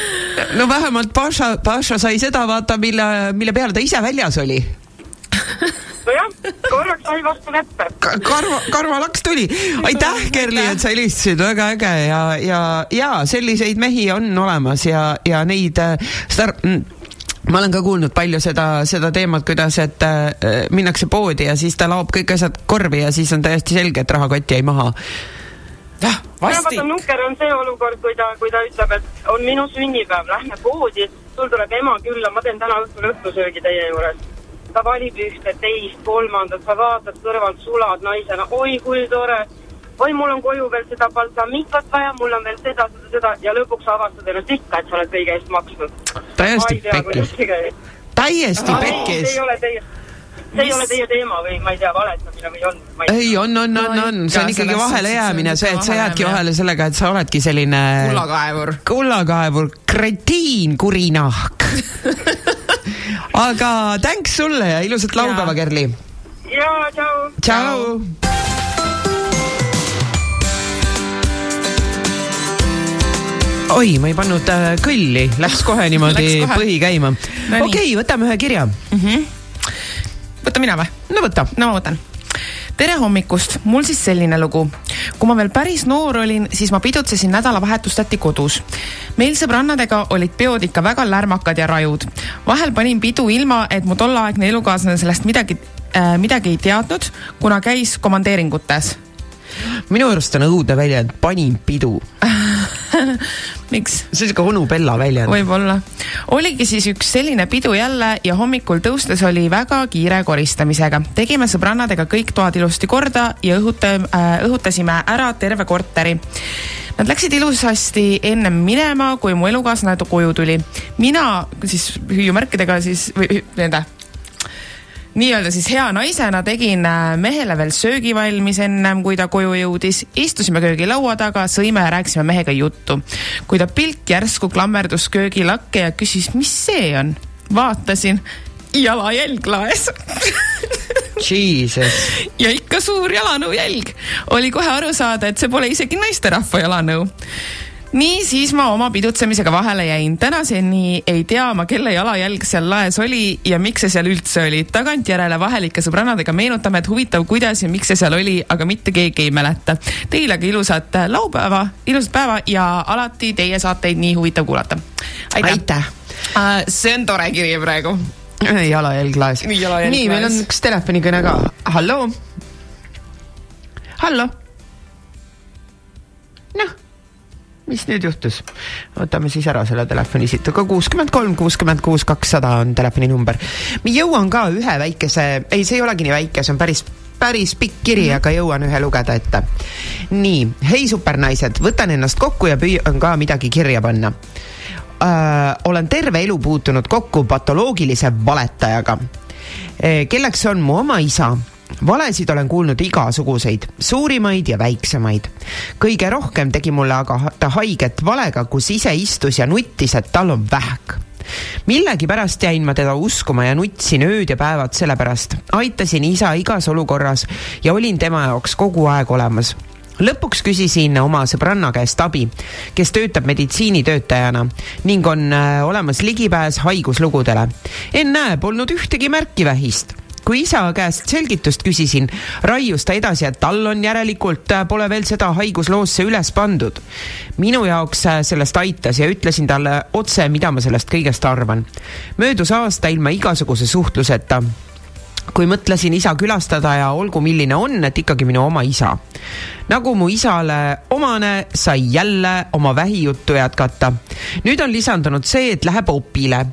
no vähemalt Paša, Paša sai seda vaata, mille, mille peale ta ise väljas oli. nojah, korraks sai vastu kätte. karva, karvalaks tuli. aitäh, Kerli, et sa helistasid, väga äge ja, ja, ja selliseid mehi on olemas ja, ja neid äh, star-, ma olen ka kuulnud palju seda, seda teemat, kuidas, et äh, minnakse poodi ja siis ta laob kõik asjad korvi ja siis on täiesti selge, et rahakott jäi maha. jah, vastik. nukker on see olukord, kui ta, kui ta ütleb, et on minu sünnipäev, lähme poodi, sul tuleb ema külla, ma teen täna õhtul õhtusöögi teie juures. Ta valib ühte, teist, kolmandat, sa vaatad kõrvalt, sulad naisena, oi kui tore. oi, mul on koju veel seda balsamikat vaja, mul on veel seda, seda, seda ja lõpuks avastad ennast ikka, et sa oled kõige eest maksnud. täiesti pekkis, täiesti see pekkis ei. ole teie, see ei ole teie teema või ma ei tea, valetamine või on? ei, on, on, on, on, see on Ka ikkagi selles vahele suhtes jäämine, on see, et sa jäädki vahele sellega, et sa oledki selline kullakaevur. kullakaevur, kretiin, kurinahk. aga thanks sulle ja ilusat laupäeva, Kerli. jaa, tšau. tšau. oi, ma ei pannud äh, kõlli, läks kohe niimoodi Läks kohe. põhi käima. okei okay,, võtame ühe kirja. võta mina või? no võta. no ma võtan. Tere hommikust, mul siis selline lugu. kui ma veel päris noor olin, siis ma pidutsesin nädalavahetustati kodus. meil sõbrannadega olid peod ikka väga lärmakad ja rajud. vahel panin pidu ilma, et mu tolleaegne elukaaslane sellest midagi äh,, midagi ei teadnud, kuna käis komandeeringutes. Minu arust on õudne väljend, panin pidu. miks? see on siuke onu Bella väljend. võib-olla. oligi siis üks selline pidu jälle ja hommikul tõustes oli väga kiire koristamisega. tegime sõbrannadega kõik toad ilusti korda ja õhuta- äh,, õhutasime ära terve korteri. Nad läksid ilusasti ennem minema, kui mu elukaaslane koju tuli. mina siis hüüumärkidega siis või hü- nii-öelda siis hea naisena tegin äh, mehele veel söögi valmis ennem, kui ta koju jõudis. istusime köögilaua taga, sõime ja rääkisime mehega juttu. kui ta pilk järsku klammerdus köögilakke ja küsis, mis see on. vaatasin, jalajälg laes Jesus. ja ikka suur jalanõujälg. oli kohe aru saada, et see pole isegi naisterahva jalanõu nii siis ma oma pidutsemisega vahele jäin. tänaseni ei tea ma, kelle jalajälg seal laes oli ja miks see seal üldse oli. tagantjärele vahel ikka sõbrannadega meenutame, et huvitav, kuidas ja miks see seal oli, aga mitte keegi ei mäleta. Teile aga ilusat laupäeva, ilusat päeva ja alati teie saateid nii huvitav kuulata. aitäh, aitäh. Uh, see on tore kiri praegu. jalajälg laes. Nii, meil on üks telefonikõne ka. halloo. hallo. noh, mis nüüd juhtus? võtame siis ära selle telefoni siit, aga kuuskümmend kolm, kuuskümmend kuus, kakssada on telefoninumber. ma jõuan ka ühe väikese, ei, see ei olegi nii väike, see on päris päris pikk kiri, aga jõuan ühe lugeda ette. nii, hei supernaised, võtan ennast kokku ja püüan ka midagi kirja panna äh, olen terve elu puutunud kokku patoloogilise valetajaga eh,, kelleks on mu oma isa. Valesid olen kuulnud igasuguseid, suurimaid ja väiksemaid. kõige rohkem tegi mulle aga ta haiget valega, kus ise istus ja nuttis, et tal on vähk millegipärast jäin ma teda uskuma ja nutsin ööd ja päevad selle pärast. aitasin isa igas olukorras ja olin tema jaoks kogu aeg olemas lõpuks küsisin oma sõbranna käest abi, kes töötab meditsiinitöötajana ning on äh, olemas ligipääs haiguslugudele. ennäe, polnud ühtegi märki vähist kui isa käest selgitust küsisin, raius ta edasi, et tal on järelikult, pole veel seda haigusloosse üles pandud. minu jaoks äh, sellest aitas ja ütlesin talle otse, mida ma sellest kõigest arvan. möödus aasta ilma igasuguse suhtluseta kui mõtlesin isa külastada ja olgu milline on, et ikkagi minu oma isa. Nagu mu isale omane, sai jälle oma vähijuttu jätkata. nüüd on lisandunud see, et läheb opile.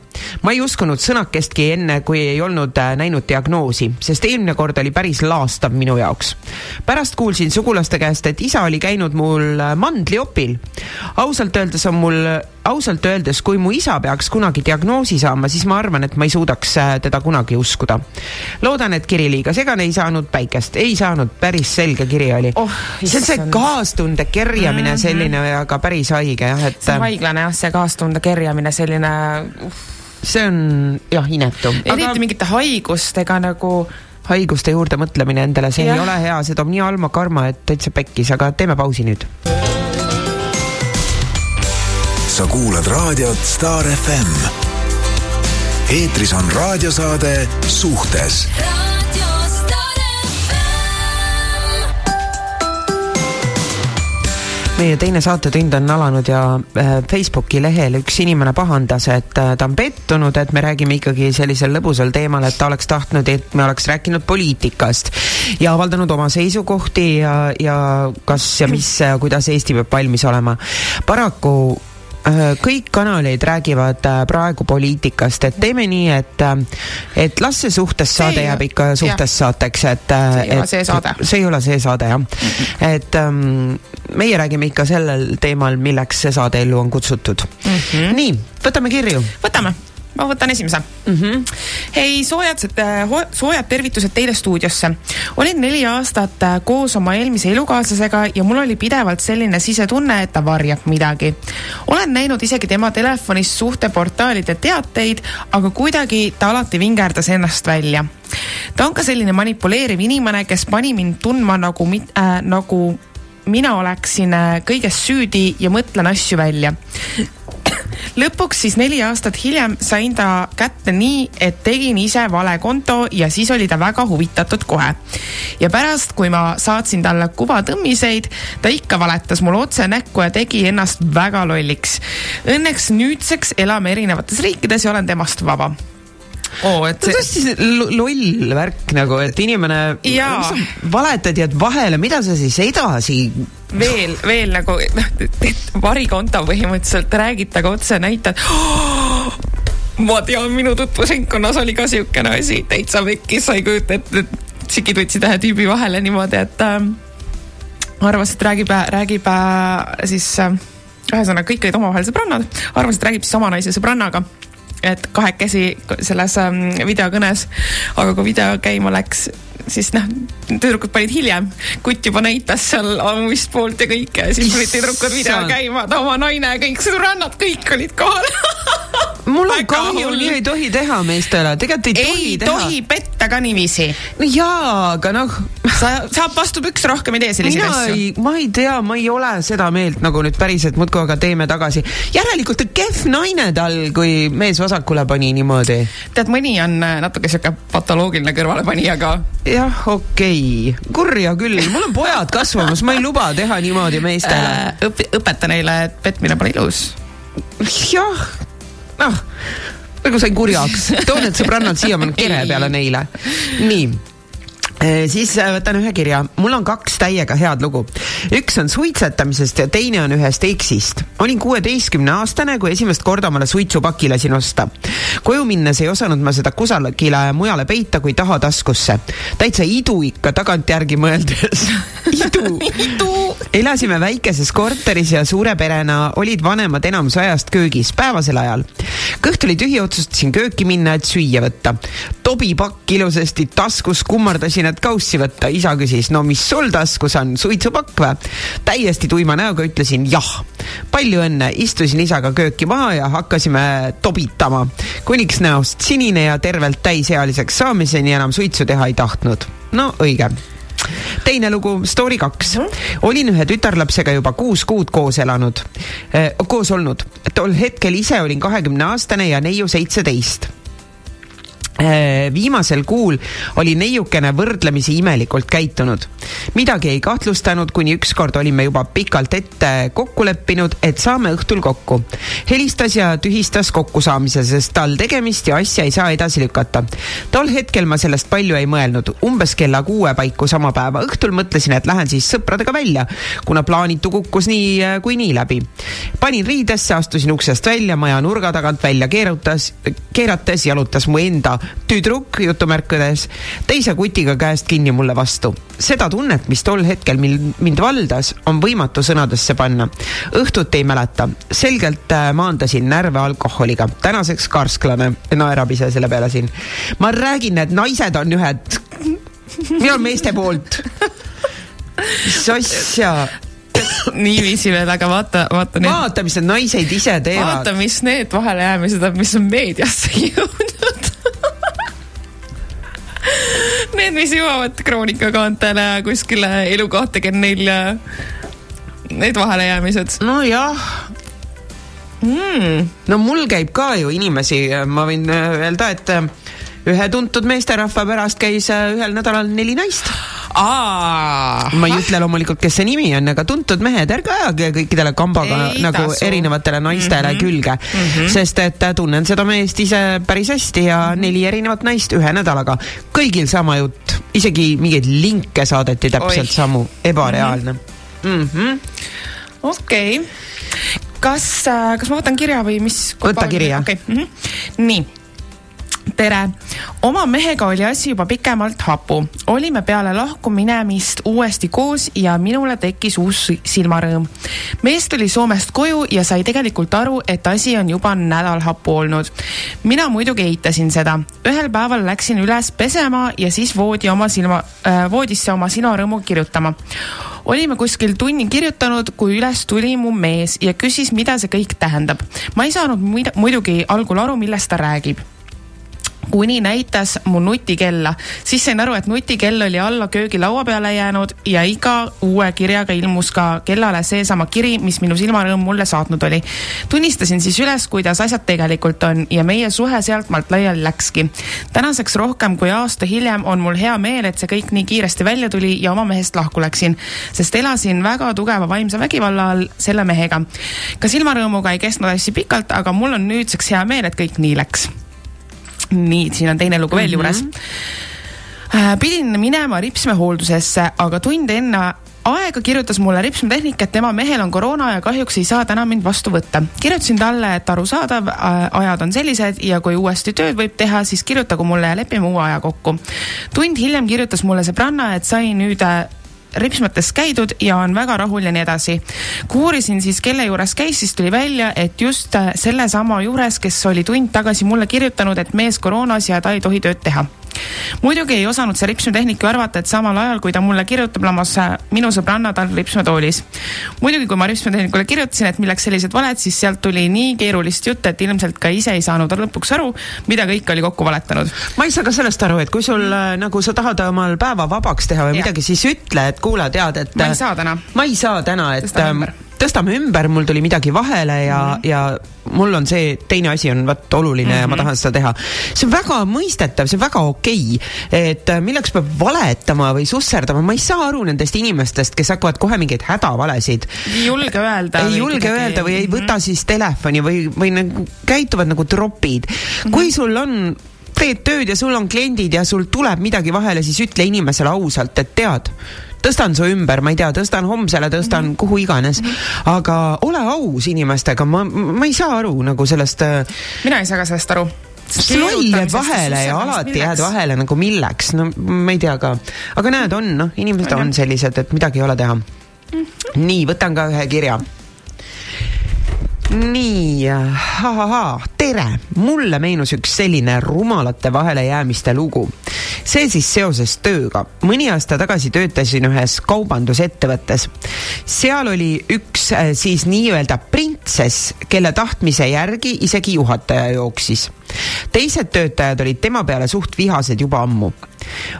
ma ei uskunud sõnakestki enne, kui ei olnud äh, näinud diagnoosi, sest eelmine kord oli päris laastav minu jaoks. pärast kuulsin sugulaste käest, et isa oli käinud mul äh, mandliopil. ausalt öeldes on mul ausalt öeldes, kui mu isa peaks kunagi diagnoosi saama, siis ma arvan, et ma ei suudaks äh, teda kunagi uskuda. loodan, et kiri liiga segane ei saanud päikest, ei saanud, päris selge kiri oli Oh, see on see kaastunde kerjamine mm -hmm. selline, aga päris haige jah, et see on haiglane jah, see kaastunde kerjamine, selline uh, see on jah inetu. eriti mingite haigustega nagu haiguste juurde mõtlemine endale, see ja. Ei ole hea, see toob nii halma karma, et täitsa pekkis, aga teeme pausi nüüd. sa kuulad raadiot Star FM. eetris on raadiosaade Suhtes meie teine saatetund on alanud ja äh, Facebooki lehel üks inimene pahandas, et äh, ta on pettunud, et me räägime ikkagi sellisel lõbusal teemal, et ta oleks tahtnud, et me oleks rääkinud poliitikast ja avaldanud oma seisukohti ja, ja kas ja mis kuidas Eesti peab valmis olema. paraku kõik kanaleid räägivad äh, praegu poliitikast, et teeme nii, et, et las see suhtes See saade ei- jääb ikka suhtes saateks, et. See ei ole see saade. see ei ole see saade jah, et ähm, meie räägime ikka sellel teemal, milleks see saade ellu on kutsutud mm. -hmm. nii, võtame kirju. võtame, ma võtan esimese mm. -hmm. hei, soojad, soojad tervitused teile stuudiosse. olin neli aastat äh, koos oma eelmise elukaaslasega ja mul oli pidevalt selline sisetunne, et ta varjab midagi. olen näinud isegi tema telefonis suhteportaalide teateid, aga kuidagi ta alati vingerdas ennast välja. ta on ka selline manipuleeriv inimene, kes pani mind tundma nagu, äh, nagu mina oleksin äh, kõiges süüdi ja mõtlen asju välja lõpuks siis neli aastat hiljem sain ta kätte nii, et tegin ise vale konto ja siis oli ta väga huvitatud kohe. ja pärast, kui ma saatsin talle kuvatõmmiseid, ta ikka valetas mulle otse näkku ja tegi ennast väga lolliks. Õnneks nüüdseks elame erinevates riikides ja olen temast vaba. oo, et see see lo- loll värk nagu, et inimene, valetad jääd vahele, mida sa siis edasi veel, veel nagu noh, varikonto põhimõtteliselt räägid temaga otse, näitad oh,. ma tean, minu tutvusringkonnas oli ka siukene asi, täitsa pekkis, sa ei kujuta ette, et tšikid võtsid ühe tüübi vahele niimoodi, et äh, arvas, et räägib, räägib äh, siis äh, ühesõnaga kõik olid omavahel sõbrannad, arvas, et räägib siis oma naise sõbrannaga et kahekesi selles ähm, videokõnes, aga kui video käima läks, siis noh, tüdrukud panid hiljem, kutt juba näitas seal ammist poolt ja kõike siis panid tüdrukud video käima, oma naine kõik sõbrannad, kõik olid kohal. mul on kahju, nii ei tohi teha meestele, tegelikult ei, tohi ei teha. tohi petta ka niiviisi. no jaa, aga noh, sa, saab vastu pükse rohkem ei tee selliseid asju. ei, ma ei tea, ma ei ole seda meelt nagu nüüd päriselt muudkui aga teeme tagasi. järelikult kehv naine tal, kui mees vasakule pani niimoodi. tead, mõni on äh, natuke sihuke patoloogiline kõrvalepanija ka. jah, okei okay., kurja küll, mul on pojad kasvamas, ma ei luba teha niimoodi meestele. õpi-, õpeta neile, et petmine pole ilus jah, noh, nagu sain kurjaks, toon need sõbrannad siiamaani kere peale neile. nii siis äh, võtan ühe kirja, mul on kaks täiega head lugu. üks on suitsetamisest ja teine on ühest eksist. olin kuueteistkümne aastane, kui esimest korda omale suitsupaki lasin osta. koju minnes ei osanud ma seda kusagile mujale peita kui tahataskusse. täitsa idu ikka tagantjärgi mõeldes. idu idu. elasime väikeses korteris ja suure perena olid vanemad enamus ajast köögis päevasel ajal. kõht oli tühi, otsustasin kööki minna, et süüa võtta. tobipakk ilusasti taskus, kummardasin, et kaussi võtta. isa küsis, no mis sul taskus on, suitsupakk või? täiesti tuima näoga ütlesin jah. palju õnne, istusin isaga kööki maha ja hakkasime tobitama, kuniks näost sinine ja tervelt täisealiseks saamiseni enam suitsu teha ei tahtnud. no õige teine lugu, story kaks. olin ühe tütarlapsega juba kuus kuud koos elanud eh,, koos olnud. tol hetkel ise olin kahekümne aastane ja neiu seitseteist viimasel kuul oli neiukene võrdlemisi imelikult käitunud. midagi ei kahtlustanud, kuni ükskord olime juba pikalt ette kokku leppinud, et saame õhtul kokku. helistas ja tühistas kokkusaamise, sest tal tegemist ja asja ei saa edasi lükata. tol hetkel ma sellest palju ei mõelnud, umbes kella kuue paiku sama päeva õhtul mõtlesin, et lähen siis sõpradega välja, kuna plaanitu kukkus nii äh, kui nii läbi. panin riidesse, astusin uksest välja, maja nurga tagant välja keerutas, keerates jalutas mu enda tüdruk jutumärkides teise kutiga käest kinni mulle vastu. seda tunnet, mis tol hetkel mil mind valdas, on võimatu sõnadesse panna. õhtut ei mäleta, selgelt äh, maandasin närve alkoholiga, tänaseks karsklane, naerab ise selle peale siin. ma räägin, et naised on ühed, olen meeste poolt. mis asja, niiviisi veel, aga vaata, vaata need, vaata, mis need naised ise teevad vaata, mis need vahelejäämised on, mis on meediasse jõudnud. Need mis jõuavad kroonikakaantele kuskile elukohta kennil ja need vahelejäämised nojah mm.. no mul käib ka ju inimesi, ma võin öelda, et ühe tuntud meesterahva pärast käis äh, ühel nädalal neli naist. ma ei ütle loomulikult, kes see nimi on, aga tuntud mehed, ärge ajage kõikidele kambaga Ei nagu tasu. erinevatele naistele mm Mhm. -hmm. külge mm, -hmm. sest et äh, tunnen seda meest ise päris hästi ja Mhm. neli erinevat naist ühe nädalaga, kõigil sama jutt, isegi mingeid linke saadeti täpselt Oih. samu, ebareaalne mm. -hmm. okei okay.. kas, kas ma võtan kirja või mis? Võta kiri, jah. okei okay., nii tere, oma mehega oli asi juba pikemalt hapu, olime peale lahkuminemist uuesti koos ja minule tekkis uus si- silmarõõm. mees tuli Soomest koju ja sai tegelikult aru, et asi on juba nädal hapu olnud. mina muidugi eitasin seda, ühel päeval läksin üles pesema ja siis voodi oma silma äh,, voodisse oma silmarõõmu kirjutama olime kuskil tunni kirjutanud, kui üles tuli mu mees ja küsis, mida see kõik tähendab. ma ei saanud muidugi algul aru, millest ta räägib kuni näitas mu nutikella, siis sain aru, et nutikell oli alla köögilaua peale jäänud ja iga uue kirjaga ilmus ka kellale seesama kiri, mis minu silmarõõm mulle saatnud oli. tunnistasin siis üles, kuidas asjad tegelikult on ja meie suhe sealtmaalt laiali läkski. tänaseks rohkem kui aasta hiljem on mul hea meel, et see kõik nii kiiresti välja tuli ja oma mehest lahku läksin, sest elasin väga tugeva vaimse vägivalla all selle mehega. ka silmarõõmuga ei kestnud asi pikalt, aga mul on nüüdseks hea meel, et kõik nii läks nii, siin on teine lugu veel mm -hmm. juures. pidin minema ripsmehooldusesse, aga tund enne aega kirjutas mulle ripsmetehnik, et tema mehel on koroona ja kahjuks ei saa täna mind vastu võtta. kirjutasin talle, et arusaadav, ajad on sellised ja kui uuesti tööd võib teha, siis kirjutagu mulle ja lepime uue aja kokku. tund hiljem kirjutas mulle sõbranna, et sai nüüd äh, ripsmetes käidud ja on väga rahul ja nii edasi. kui uurisin siis, kelle juures käis, siis tuli välja, et just äh, sellesama juures, kes oli tund tagasi mulle kirjutanud, et mees koroonas ja ta ei tohi tööd teha muidugi ei osanud see ripsmetehnik ju arvata, et samal ajal, kui ta mulle kirjutab, lamas äh, minu sõbranna tal ripsmetoolis. muidugi, kui ma ripsmetehnikule kirjutasin, et milleks sellised valed, siis sealt tuli nii keerulist juttu, et ilmselt ka ise ei saanud lõpuks aru, mida kõik oli kokku valetanud. ma ei saa ka sellest aru, et kui sul äh, nagu sa tahad omal päeva vabaks teha või Jah. midagi, siis ütle, et kuule, tead, et ma ei saa täna. ma ei saa täna, et Tõstame ähm, ümber. tõstame ümber, mul tuli midagi vahele ja mm, -hmm. ja mul on see teine asi on vot oluline mm -hmm. ja ma tahan seda teha. see on väga mõistetav, see on väga okei okay., et äh, milleks peab valetama või susserdama, ma ei saa aru nendest inimestest, kes hakkavad kohe mingeid hädavalesid ei julge öelda. ei julge öelda või ei võta siis telefoni või, või nagu käituvad nagu tropid mm. -hmm. kui sul on teed tööd ja sul on kliendid ja sul tuleb midagi vahele, siis ütle inimesele ausalt, et tead, tõstan su ümber, ma ei tea, tõstan homsele, tõstan mm -hmm. kuhu iganes mm, -hmm. aga ole aus inimestega, ma, ma ei saa aru nagu sellest äh, mina ei saa ka sellest aru. loll jääb vahele ja alati jääd. vahele nagu milleks, no ma ei tea ka. aga näed, on noh, inimesed On sellised, et midagi ei ole teha. nii, võtan ka ühe kirja. nii, tere, mulle meenus üks selline rumalate vahelejäämiste lugu. see siis seoses tööga. mõni aasta tagasi töötasin ühes kaubandusettevõttes. seal oli üks äh, siis nii-öelda printsess, kelle tahtmise järgi isegi juhataja jooksis. Teised töötajad olid tema peale suht vihased juba ammu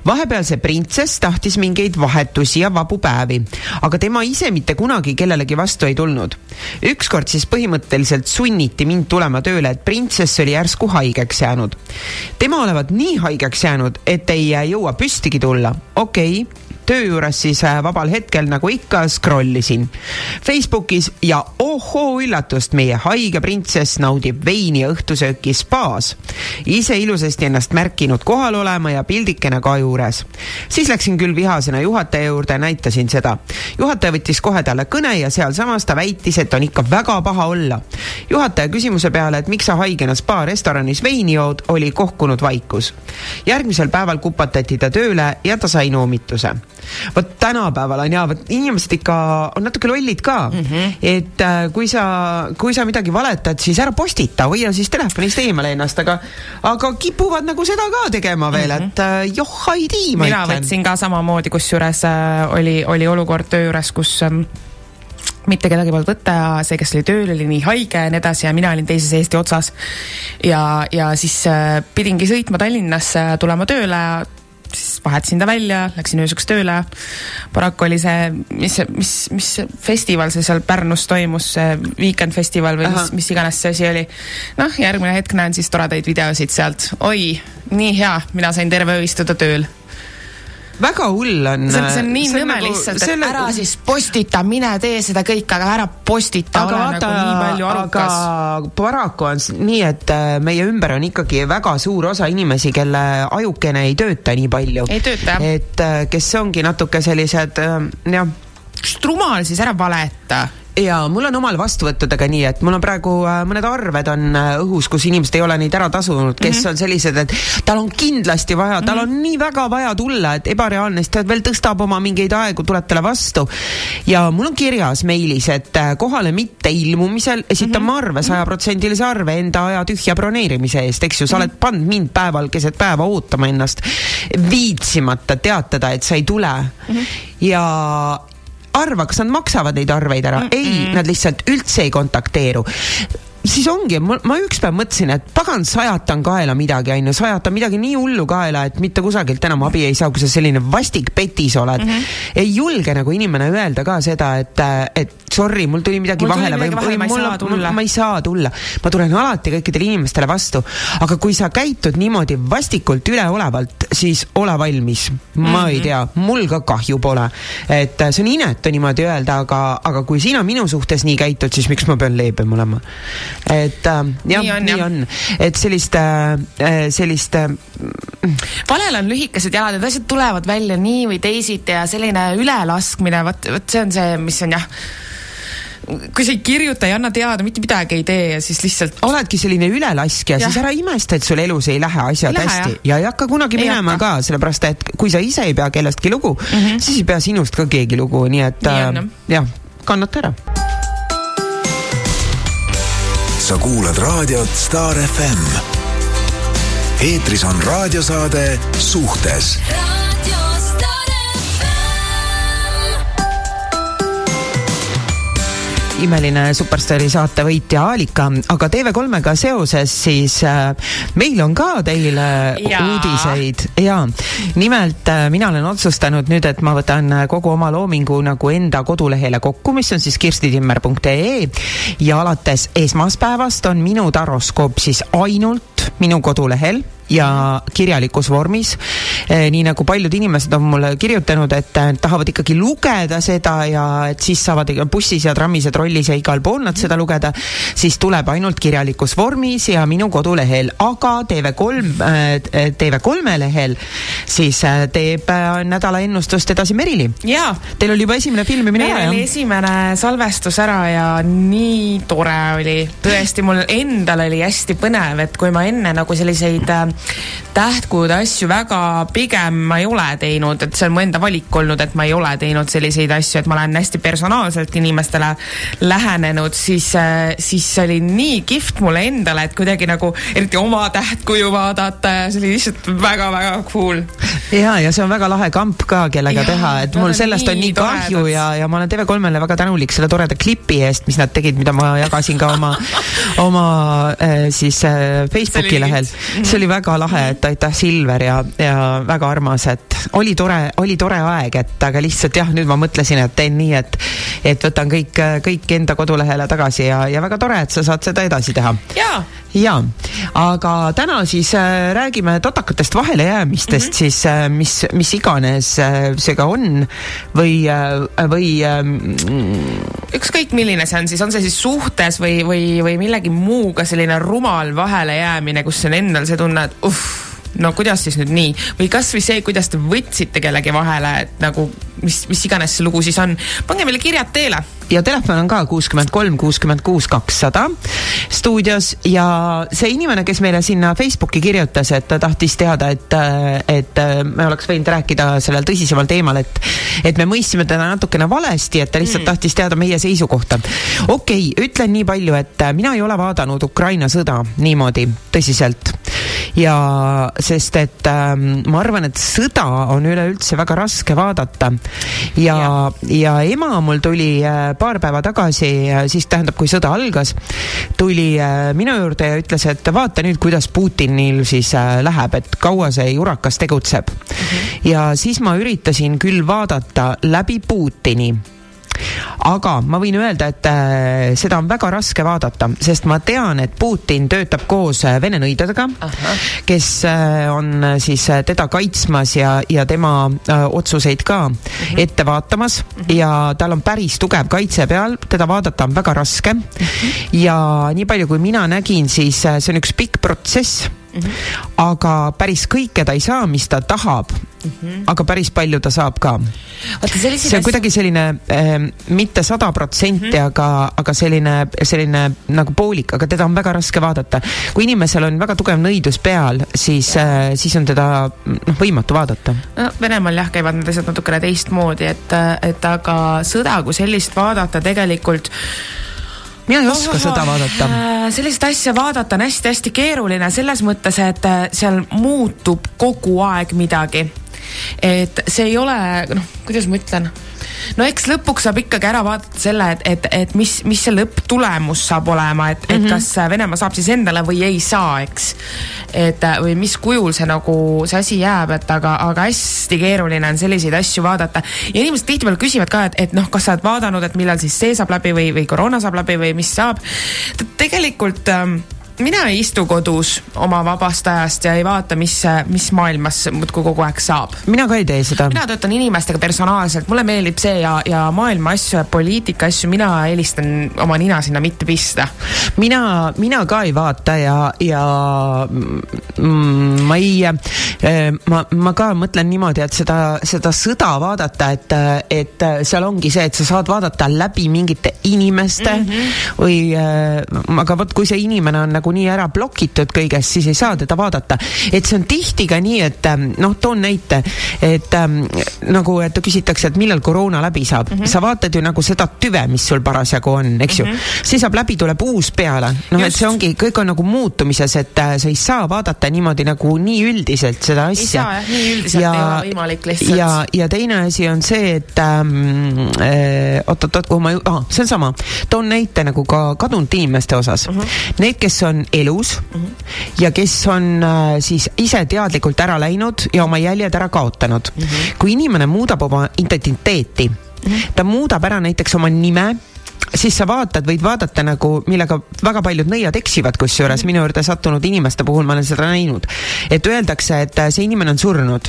vahepeal see printsess tahtis mingeid vahetusi ja vabu päevi, aga tema ise mitte kunagi kellelegi vastu ei tulnud. ükskord siis põhimõtteliselt sunniti mind tulema tööle, et printsess oli järsku haigeks jäänud. tema olevat nii haigeks jäänud, et ei jõua püstigi tulla. okei okay töö juures siis äh, vabal hetkel nagu ikka scroll isin Facebookis ja ohoo üllatust, meie haige printsess naudib veini õhtusööki spaas. ise ilusasti ennast märkinud kohal olema ja pildikene ka juures. siis läksin küll vihasena juhataja juurde näitasin seda. juhataja võttis kohe talle kõne ja sealsamas ta väitis, et on ikka väga paha olla. juhataja küsimuse peale, et miks sa haigena spa restoranis veini jood, oli kohkunud vaikus. järgmisel päeval kupatati ta tööle ja ta sai noomituse vot tänapäeval on ja, vot inimesed ikka on natuke lollid ka mm, -hmm. et äh, kui sa, kui sa midagi valetad, siis ära postita, hoia siis telefonist eemale ennast, aga aga kipuvad nagu seda ka tegema veel mm, -hmm. et äh, joh, ei tii, ma mina ütlen. võtsin ka samamoodi, kusjuures äh, oli, oli olukord töö juures, kus ähm, mitte kedagi polnud võtta ja see, kes oli tööl, oli nii haige ja nii edasi ja mina olin teises Eesti otsas. ja, ja siis äh, pidingi sõitma Tallinnasse, tulema tööle siis vahetasin ta välja, läksin ööseks tööle. paraku oli see, mis, mis, mis festival see seal Pärnus toimus, see Weekend festival või mis, mis iganes see asi oli. noh, järgmine hetk näen siis toredaid videosid sealt, oi, nii hea, mina sain terve öö istuda tööl väga hull on. see on, see on nii nõme nagu, lihtsalt, et ära nagu... siis postita, mine tee seda kõike, aga ära postita, ole vaata, nagu nii palju arukas. paraku on nii, et äh, meie ümber on ikkagi väga suur osa inimesi, kelle ajukene ei tööta nii palju. ei tööta, jah. et äh, kes ongi natuke sellised äh, jah. kas rumal siis ära valeta? Ja mul on omal vastuvõttudega nii, et mul on praegu äh, mõned arved on äh, õhus, kus inimesed ei ole neid ära tasunud, kes mm -hmm. on sellised, et tal on kindlasti vaja mm, -hmm. tal on nii väga vaja tulla, et ebareaalne, siis ta veel tõstab oma mingeid aegu, tuleb talle vastu. ja mul on kirjas meilis, et äh, kohale mitte ilmumisel esitan mm -hmm. ma arve, sajaprotsendilise arve enda aja tühja broneerimise eest, eks ju, sa -hmm. oled pannud mind päeval keset päeva ootama ennast, viitsimata teatada, et sa ei tule mm. -hmm. ja, arva, kas nad maksavad neid arveid ära mm, -mm. ei, nad lihtsalt üldse ei kontakteeru siis ongi, ma ükspäev mõtlesin, et pagan, sajatan kaela midagi, onju, sajatan midagi nii hullu kaela, et mitte kusagilt enam abi ei saa, kui sa selline vastik petis oled mm. -hmm. ei julge nagu inimene öelda ka seda, et, et sorry, mul tuli midagi mul vahele tuli või, või mul, ma, ma ei saa tulla. ma tulen alati kõikidele inimestele vastu, aga kui sa käitud niimoodi vastikult üleolevalt, siis ole valmis. ma mm -hmm. ei tea, mul ka kahju pole. et see on inetu niimoodi öelda, aga, aga kui sina minu suhtes nii käitud, siis miks ma pean leebem olema? et äh, jah, nii on, nii on, et sellist äh,, sellist äh, valel on lühikesed jalad, need asjad tulevad välja nii või teisiti ja selline ülelaskmine, vot, vot see on see, mis on jah kui sa ei kirjuta, ei anna teada, mitte midagi ei tee ja siis lihtsalt. oledki selline ülelaskja, siis ära imesta, et sul elus ei lähe asjad ei hästi lähe, ja ei hakka kunagi ei minema hakka. ka, sellepärast et kui sa ise ei pea kellestki lugu mm, -hmm. siis ei pea sinust ka keegi lugu, nii et nii äh, jah, kannata ära sa kuulad raadiot Star FM. eetris on raadiosaade Suhtes imeline Superstaari saate võitja Aalika, aga TV3-ga seoses siis äh, meil on ka teile ja. uudiseid. Ja nimelt äh, mina olen otsustanud nüüd, et ma võtan kogu oma loomingu nagu enda kodulehele kokku, mis on siis kirstitimmer.ee ja alates esmaspäevast on minu taroskoop siis ainult minu kodulehel ja kirjalikus vormis. Eh, nii nagu paljud inimesed on mulle kirjutanud, et tahavad ikkagi lugeda seda ja et siis saavad bussis ja trammis ja trollis ja igal pool nad seda lugeda, siis tuleb ainult kirjalikus vormis ja minu kodulehel, aga TV3, eh, TV3 lehel siis eh, teeb nädala ennustust edasi Merili. Teil oli juba esimene filmimine ära, jah? meil oli esimene salvestus ära ja nii tore oli. tõesti, mul endal oli hästi põnev, et kui ma enne nagu selliseid tähtkujude asju väga pigem ma ei ole teinud, et see on mu enda valik olnud, et ma ei ole teinud selliseid asju, et ma olen hästi personaalselt inimestele lähenenud, siis, äh, siis see oli nii kihvt mulle endale, et kuidagi nagu eriti oma tähtkuju vaadata ja see oli lihtsalt väga-väga cool. ja, ja see on väga lahe kamp ka, kellega ja, teha, et mul sellest on nii kahju toredad. ja, ja ma olen TV3-le väga tänulik selle toreda klipi eest, mis nad tegid, mida ma jagasin ka oma, oma äh, siis äh, Facebooki lehel. see oli väga lahe, et aitäh, Silver ja, ja väga armas, et oli tore, oli tore aeg, et aga lihtsalt jah, nüüd ma mõtlesin, et teen nii, et, et võtan kõik, kõik enda kodulehele tagasi ja, ja väga tore, et sa saad seda edasi teha. jaa ja, aga täna siis äh, räägime totakatest vahelejäämistest mm -hmm. siis äh,, mis, mis iganes äh, see ka on. Või äh,, või äh, ükskõik, milline see on siis, on see siis suhtes või, või, või millegi muuga selline rumal vahelejäämine, kus on endal see tunne, et uh, no kuidas siis nüüd nii? Või kasvõi see, kuidas te võtsite kellegi vahele, et nagu mis, mis iganes see lugu siis on, pange meile kirjad teele ja telefon on ka kuuskümmend kolm, kuuskümmend kuus, kakssada stuudios ja see inimene, kes meile sinna Facebooki kirjutas, et ta tahtis teada, et, et me oleks võinud rääkida sellel tõsisemal teemal, et, et me mõistsime teda natukene valesti, et ta lihtsalt mm. tahtis teada meie seisukohta. okei okay,, ütlen nii palju, et mina ei ole vaadanud Ukraina sõda niimoodi tõsiselt ja sest et ähm, ma arvan, et sõda on üleüldse väga raske vaadata ja, ja, ja ema mul tuli äh, paar päeva tagasi, siis tähendab, kui sõda algas, tuli äh, minu juurde ja ütles, et vaata nüüd, kuidas Putinil siis äh, läheb, et kaua see jurakas tegutseb mm. -hmm. ja siis ma üritasin küll vaadata läbi Putini aga ma võin öelda, et äh, seda on väga raske vaadata, sest ma tean, et Putin töötab koos äh, Vene nõidadega, kes äh, on siis teda kaitsmas ja, ja tema otsuseid ka mm -hmm. ette vaatamas mm -hmm. ja tal on päris tugev kaitse peal, teda vaadata on väga raske mm. -hmm. ja nii palju, kui mina nägin, siis see on üks pikk protsess Mm -hmm. aga päris kõike ta ei saa, mis ta tahab mm. -hmm. aga päris palju ta saab ka. see on kuidagi selline äh, mitte sada protsenti, mhm. aga, aga selline, selline nagu poolik, aga teda on väga raske vaadata. kui inimesel on väga tugev nõidus peal, siis äh,, siis on teda noh, võimatu vaadata. no Venemaal jah, käivad need asjad natukene teistmoodi, et, et aga sõda kui sellist vaadata tegelikult mina ei oska seda vaadata. Äh, sellist asja vaadata on hästi-hästi keeruline selles mõttes, et äh, seal muutub kogu aeg midagi. et see ei ole, noh, kuidas ma ütlen no eks lõpuks saab ikkagi ära vaadata selle, et, et, et mis, mis see lõpptulemus saab olema, et mm, -hmm. et mhm. kas Venemaa saab siis endale või ei saa, eks. et või mis kujul see nagu, see asi jääb, et aga, aga hästi keeruline on selliseid asju vaadata. ja inimesed tihtipeale küsivad ka, et, et noh, kas sa oled vaadanud, et millal siis see saab läbi või, või koroona saab läbi või mis saab. tegelikult ähm, mina ei istu kodus oma vabast ajast ja ei vaata, mis, mis maailmas muudkui kogu aeg saab. mina ka ei tee seda. mina töötan inimestega personaalselt, mulle meeldib see ja, ja maailma asju ja poliitika asju, mina eelistan oma nina sinna mitte pista. mina, mina ka ei vaata ja, ja mm, ma ei, eh, ma, ma ka mõtlen niimoodi, et seda, seda sõda vaadata, et, et seal ongi see, et sa saad vaadata läbi mingite inimeste mm -hmm. või, eh, aga vot kui see inimene on nagu nagunii ära blokitud kõigest, siis ei saa teda vaadata. et see on tihti ka nii, et ähm, noh, toon näite, et ähm, nagu, et küsitakse, et millal koroona läbi saab mm. -hmm. sa vaatad ju nagu seda tüve, mis sul parasjagu on, eks ju mm. -hmm. siis saab läbi, tuleb uus peale. noh, et see ongi, kõik on nagu muutumises, et äh, sa ei saa vaadata niimoodi nagu nii üldiselt seda asja. ei saa jah, nii üldiselt ja, ei ole võimalik lihtsalt. ja, ja teine asi on see, et ähm, äh, oot-oot-oot, kuhu ma ju- ah,, see on sama. toon näite nagu ka kadunud inimeste osas mm. -hmm. Need, kes on elus mm -hmm. ja kes on äh, siis ise teadlikult ära läinud ja oma jäljed ära kaotanud mm. -hmm. kui inimene muudab oma identiteeti mm, -hmm. ta muudab ära näiteks oma nime siis sa vaatad, võid vaadata nagu, millega väga paljud nõiad eksivad, kusjuures -hmm. minu juurde sattunud inimeste puhul ma olen seda näinud. et öeldakse, et äh, see inimene on surnud.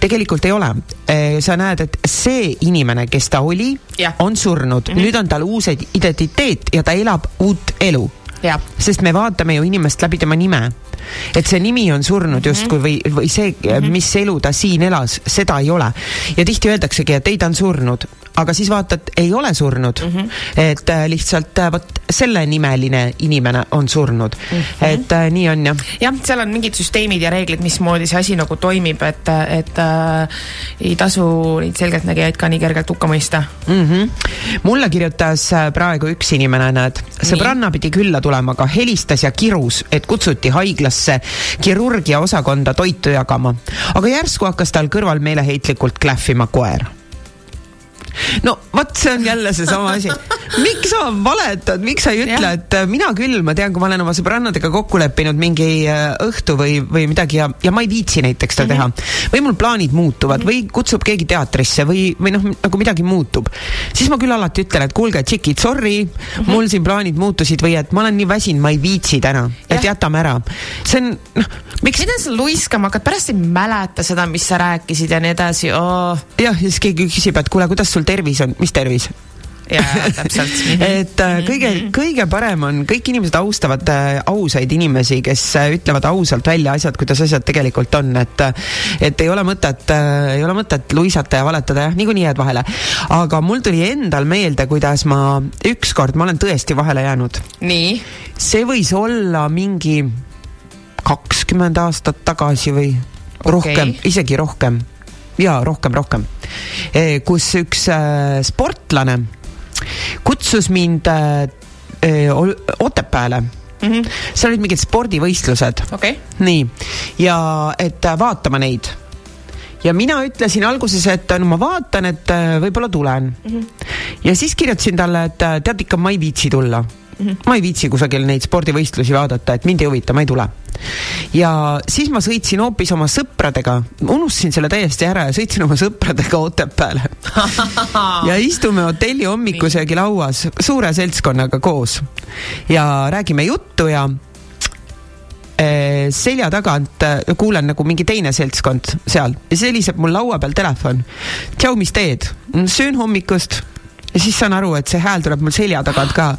tegelikult ei ole. Äh, sa näed, et see inimene, kes ta oli, on surnud mm, -hmm. nüüd on tal uus identiteet ja ta elab uut elu sest me vaatame ju inimest läbi tema nime et see nimi on surnud mhm. justkui või, või see, mhm. mis elu ta siin elas, seda ei ole. ja tihti öeldaksegi, et ei, ta on surnud, aga siis vaatad, ei ole surnud mm. -hmm. et äh, lihtsalt äh, vot selle nimeline inimene on surnud mm. -hmm. et äh, nii on jah. jah, seal on mingid süsteemid ja reeglid, mismoodi see asi nagu toimib, et, et äh, ei tasu neid selgeltnägijaid ka nii kergelt hukka mõista mm. -hmm. mulle kirjutas äh, praegu üks inimene, näed, sõbranna pidi külla tulema, aga helistas ja kirus, et kutsuti haiglasse kirurgia osakonda toitu jagama. aga järsku hakkas tal kõrval meeleheitlikult klähvima koer no vot, see on jälle seesama asi. miks sa valetad, miks sa ei ütle, et äh, mina küll, ma tean, kui ma olen oma sõbrannadega kokku leppinud mingi äh, õhtu või, või midagi ja, ja ma ei viitsi näiteks seda mm -hmm. teha. või mul plaanid muutuvad mm -hmm. või kutsub keegi teatrisse või, või noh, nagu midagi muutub. siis ma küll alati ütlen, et kuulge, tšikid, sorry mm, -hmm. mul siin plaanid muutusid või et ma olen nii väsinud, ma ei viitsi täna, et jätame ära. see on, noh, miks. mida sa luiskama hakkad, pärast ei mäleta seda, mis sa rääkisid ja nii edasi oh.. jah, ja siis keegi küsib, et kuule, kuidas sul tervis on, mis tervis? ja, täpselt et äh, kõige, kõige parem on, kõik inimesed austavad äh, ausaid inimesi, kes äh, ütlevad ausalt välja asjad, kuidas asjad tegelikult on, et et ei ole mõtet, ei ole mõtet luisata ja valetada, jah, niikuinii jääd vahele. aga mul tuli endal meelde, kuidas ma ükskord, ma olen tõesti vahele jäänud. nii? see võis olla mingi kakskümmend aastat tagasi või okay. rohkem, isegi rohkem jaa, rohkem, rohkem. E, kus üks äh, sportlane kutsus mind äh, e, Otepääle mm. -hmm. seal olid mingid spordivõistlused okay. nii, ja et äh, vaatama neid. ja mina ütlesin alguses, et no ma vaatan, et võib-olla tulen mm. -hmm. ja siis kirjutasin talle, et tead ikka, ma ei viitsi tulla. Ma ei viitsi kusagil neid spordivõistlusi vaadata, et mind ei huvita, ma ei tule. ja siis ma sõitsin hoopis oma sõpradega, unustasin selle täiesti ära ja sõitsin oma sõpradega Otepääle ja istume hotelli hommikusöögilauas suure seltskonnaga koos ja räägime juttu ja eh, selja tagant eh, kuulen nagu mingi teine seltskond seal ja siis heliseb mul laua peal telefon. tšau, mis teed? söön hommikust ja siis saan aru, et see hääl tuleb mul selja tagant ka.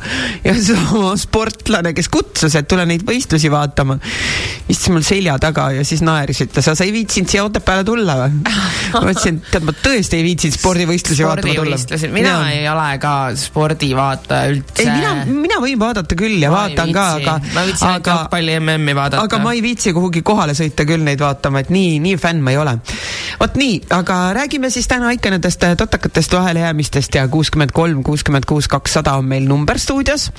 ja see sportlane, kes kutsus, et tule neid võistlusi vaatama, istus mul selja taga ja siis naeris, ütles, sa ei viitsinud siia Otepääle tulla või? ma ütlesin, tead, ma tõesti ei viitsinud spordivõistlusi vaatama tulla. mina ja. ei ole ka spordivaataja üldse. ei, mina, mina võin vaadata küll ja ma vaatan ka, aga. ma viitsin ainult jalgpalli MM-i vaadata. aga ma ei viitsi kuhugi kohale sõita küll neid vaatama, et nii, nii fänn ma ei ole. vot nii, aga räägime siis täna ikka nendest totakatest vahelejäämistest ja kuuskümmend kuuskümmend kolm, kuuskümmend kuus, kakssada on meil number stuudios.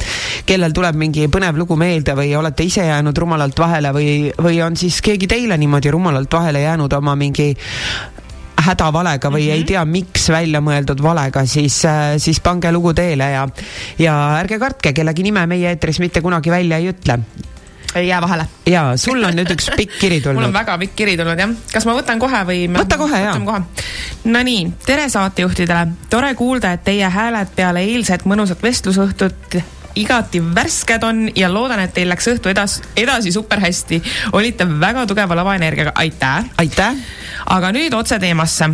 kellel tuleb mingi põnev lugu meelde või olete ise jäänud rumalalt vahele või, või on siis keegi teile niimoodi rumalalt vahele jäänud oma mingi hädavalega või mm -hmm. ei tea, miks välja mõeldud valega, siis, siis pange lugu teele ja, ja ärge kartke, kellegi nime meie eetris mitte kunagi välja ei ütle ei jää vahele. ja sul on nüüd üks pikk kiri tulnud. mul on väga pikk kiri tulnud jah. kas ma võtan kohe või? võta kohe ja. Nonii, tere saatejuhtidele. tore kuulda, et teie hääled peale eilset mõnusat vestlusõhtut igati värsked on ja loodan, et teil läks õhtu edas, edasi super hästi. olite väga tugeva lavaenergiaga, aitäh. aitäh. aga nüüd otse teemasse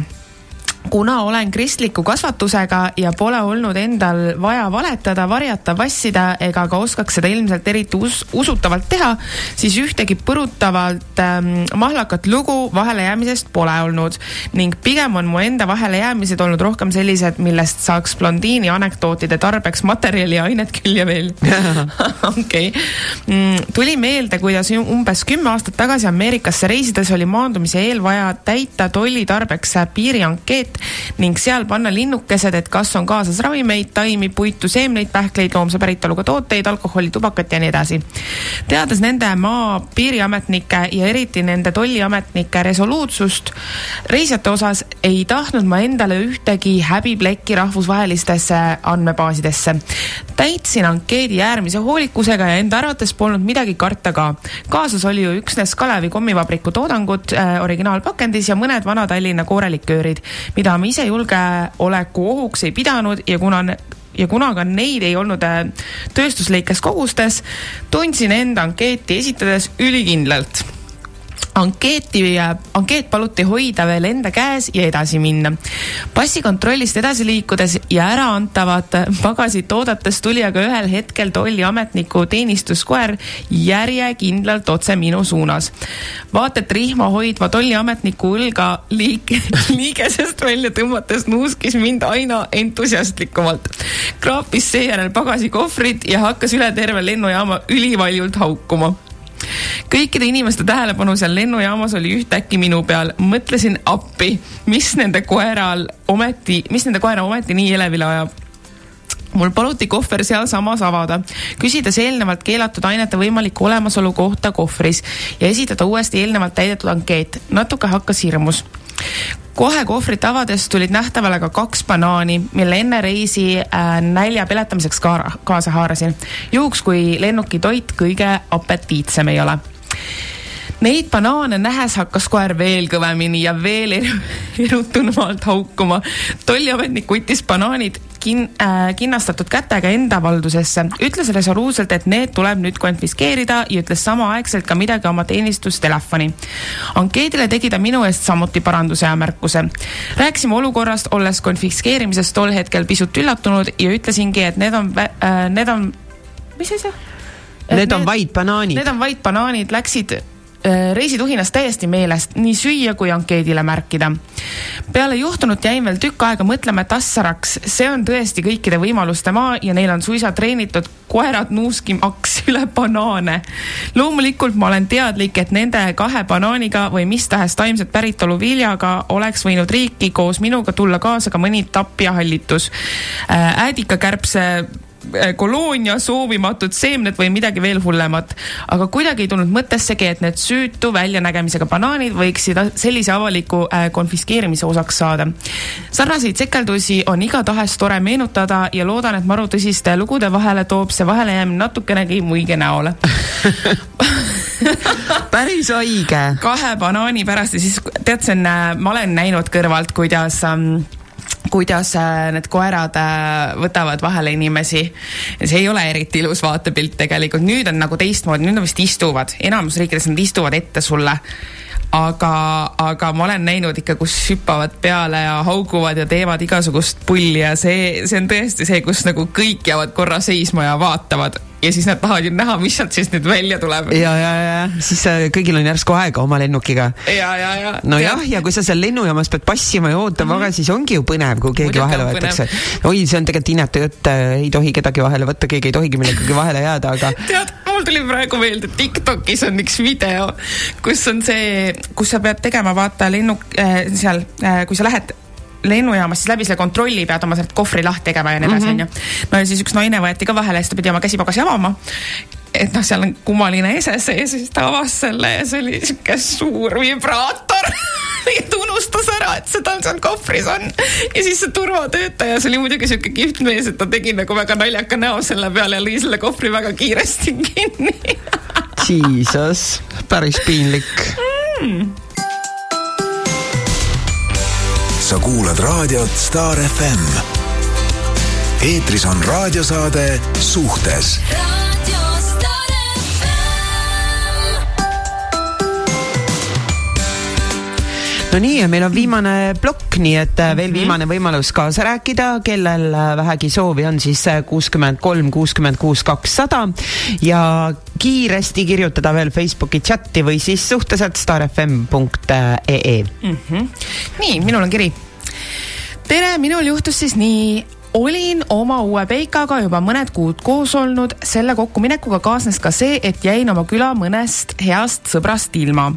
kuna olen kristliku kasvatusega ja pole olnud endal vaja valetada, varjata, vassida ega ka oskaks seda ilmselt eriti us usutavalt teha, siis ühtegi põrutavalt ähm, mahlakat lugu vahelejäämisest pole olnud ning pigem on mu enda vahelejäämised olnud rohkem sellised, millest saaks blondiini anekdootide tarbeks materjali ja ainet küll ja veel. okei, mm, tuli meelde, kuidas umbes kümme aastat tagasi Ameerikasse reisides oli maandumise eel vaja täita tolli tarbeks piiriankeet ning seal panna linnukesed, et kas on kaasas ravimeid, taimi, puitu, seemneid, pähkleid, loomse päritoluga tooteid, alkoholi, tubakat ja nii edasi. teades nende maa piiriametnike ja eriti nende tolliametnike resoluutsust reisijate osas, ei tahtnud ma endale ühtegi häbiplekki rahvusvahelistesse andmebaasidesse. täitsin ankeedi äärmise hoolikusega ja enda arvates polnud midagi karta ka. kaasas oli ju üksnes Kalevi kommivabriku toodangut äh, originaalpakendis ja mõned Vana-Tallinna kooreliköörid, mida ma ise julgeoleku ohuks ei pidanud ja kuna ja kuna ka neid ei olnud äh, tööstuslikes kogustes, tundsin enda ankeeti esitades ülikindlalt ankeeti, ankeet paluti hoida veel enda käes ja edasi minna. passikontrollist edasi liikudes ja äraantavat pagasit oodates tuli aga ühel hetkel tolliametniku teenistuskoer järjekindlalt otse minu suunas. vaata et rihma hoidva tolliametniku õlga liik-, liigesest välja tõmmates nuuskis mind aina entusiastlikumalt. kraapis seejärel pagasikohvrit ja hakkas üle terve lennujaama ülivaljult haukuma kõikide inimeste tähelepanu seal lennujaamas oli ühtäkki minu peal. mõtlesin appi, mis nende koeral ometi, mis nende koera ometi nii elevile ajab mul paluti kohver sealsamas avada, küsides eelnevalt keelatud ainete võimaliku olemasolu kohta kohvris ja esitada uuesti eelnevalt täidetud ankeet. natuke hakkas hirmus kohe kohvrit avades tulid nähtavale ka kaks banaani, mille enne reisi äh, nälja peletamiseks ka kaasa haarasin. juhuks, kui lennuki toit kõige apetiitsem ei ole Neid banaane nähes hakkas koer veel kõvemini ja veel erutunumalt haukuma. tolliametnik võttis banaanid kin- äh,, kinnastatud kätega enda valdusesse, ütles resoluutselt, et need tuleb nüüd konfiskeerida ja ütles samaaegselt ka midagi oma teenistustelefoni. ankeedile tegi ta minu eest samuti paranduse ja märkuse. rääkisime olukorrast, olles konfiskeerimisest tol hetkel pisut üllatunud ja ütlesingi, et need on äh,, need on, mis asja? Need, need on vait banaanid. Need on vait banaanid, läksid reisituhinas täiesti meelest nii süüa kui ankeedile märkida. peale juhtunut jäin veel tükk aega mõtlema, et assaraks, see on tõesti kõikide võimaluste maa ja neil on suisa treenitud koerad nuuskimaks üle banaane. loomulikult ma olen teadlik, et nende kahe banaaniga või mis tahes taimset päritolu viljaga oleks võinud riiki koos minuga tulla kaasa ka mõni tapp ja hallitus. Äh, äädikakärbse äh, koloonia, soovimatud seemned või midagi veel hullemat. aga kuidagi ei tulnud mõttessegi, et need süütu väljanägemisega banaanid võiksid sellise avaliku äh, konfiskeerimise osaks saada. sarnaseid sekeldusi on igatahes tore meenutada ja loodan, et maru tõsiste lugude vahele toob see vahelejäämine natukenegi muige näole päris õige. kahe banaani pärast ja siis tead, see on, äh, ma olen näinud kõrvalt, kuidas ähm, kuidas äh, need koerad äh, võtavad vahele inimesi. see ei ole eriti ilus vaatepilt tegelikult, nüüd on nagu teistmoodi, nüüd nad vist istuvad, enamus riikides nad istuvad ette sulle. Aga, aga ma olen näinud ikka, kus hüppavad peale ja hauguvad ja teevad igasugust pulli ja see, see on tõesti see, kus nagu kõik jäävad korra seisma ja vaatavad ja siis nad tahavad ju näha, mis sealt siis nüüd välja tuleb. ja, ja, ja siis äh, kõigil on järsku aega oma lennukiga. ja, ja, ja. nojah, ja kui sa seal lennujaamas pead passima ja ootama mm, -hmm. aga siis ongi ju põnev, kui keegi Muidugi vahele võetakse. oi, see on tegelikult inetu jutt, äh, ei tohi kedagi vahele võtta, keegi ei tohigi millegagi vahele jääda, aga. tead, mul tuli praegu meelde, Tiktokis on üks video, kus on see, kus sa pead tegema, vaata lennuk äh, seal äh,, kui sa lähed lennujaamast siis läbi selle kontrolli pead oma sealt kohvri lahti tegema ja nii edasi, mhm. onju. no ja siis üks naine võeti ka vahele, siis ta pidi oma käsipagasi avama. et noh, seal on kummaline ese sees ja siis ta avas selle ja see oli sihuke suur vibraator ja ta unustas ära, et seda seal kohvris on. ja siis see turvatöötaja, see oli muidugi sihuke kihvt mees, et ta tegi nagu väga naljaka näo selle peale ja lõi selle kohvri väga kiiresti kinni Jesus, päris piinlik mm sa kuulad raadiot Star FM. eetris on raadiosaade Suhtes no nii, ja meil on viimane plokk, nii et mm -hmm. veel mhm. viimane võimalus kaasa rääkida, kellel äh, vähegi soovi on, siis äh, kuuskümmend kolm, kuuskümmend kuus, kakssada ja kiiresti kirjutada veel Facebooki chati või siis suhteliselt starfm.ee mm. -hmm. nii, minul on kiri tere, minul juhtus siis nii, olin oma uue Peikaga juba mõned kuud koos olnud, selle kokkuminekuga kaasnes ka see, et jäin oma küla mõnest heast sõbrast ilma.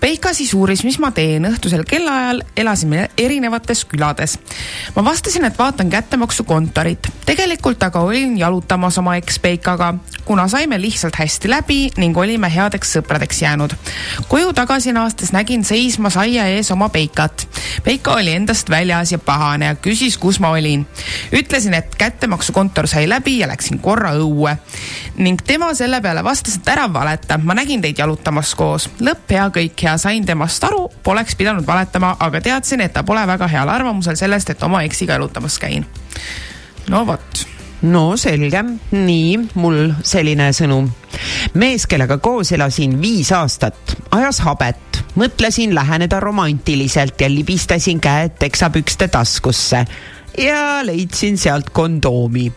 Peika siis uuris, mis ma teen õhtusel kellaajal, elasime erinevates külades. ma vastasin, et vaatan kättemaksukontorit. tegelikult aga olin jalutamas oma eks-Peikaga, kuna saime lihtsalt hästi läbi ning olime headeks sõpradeks jäänud. koju tagasi naastes nägin seisma saia ees oma Peikat. Peika oli endast väljas ja pahane ja küsis, kus ma olin ütlesin, et kättemaksukontor sai läbi ja läksin korra õue. ning tema selle peale vastas, et ära valeta, ma nägin teid jalutamas koos. lõpp hea, kõik hea, sain temast aru, poleks pidanud valetama, aga teadsin, et ta pole väga heal arvamusel sellest, et oma eksiga jalutamas käin. no vot no selge, nii, mul selline sõnum. mees, kellega koos elasin viis aastat, ajas habet, mõtlesin läheneda romantiliselt ja libistasin käed teksapükste taskusse ja leidsin sealt kondoomi.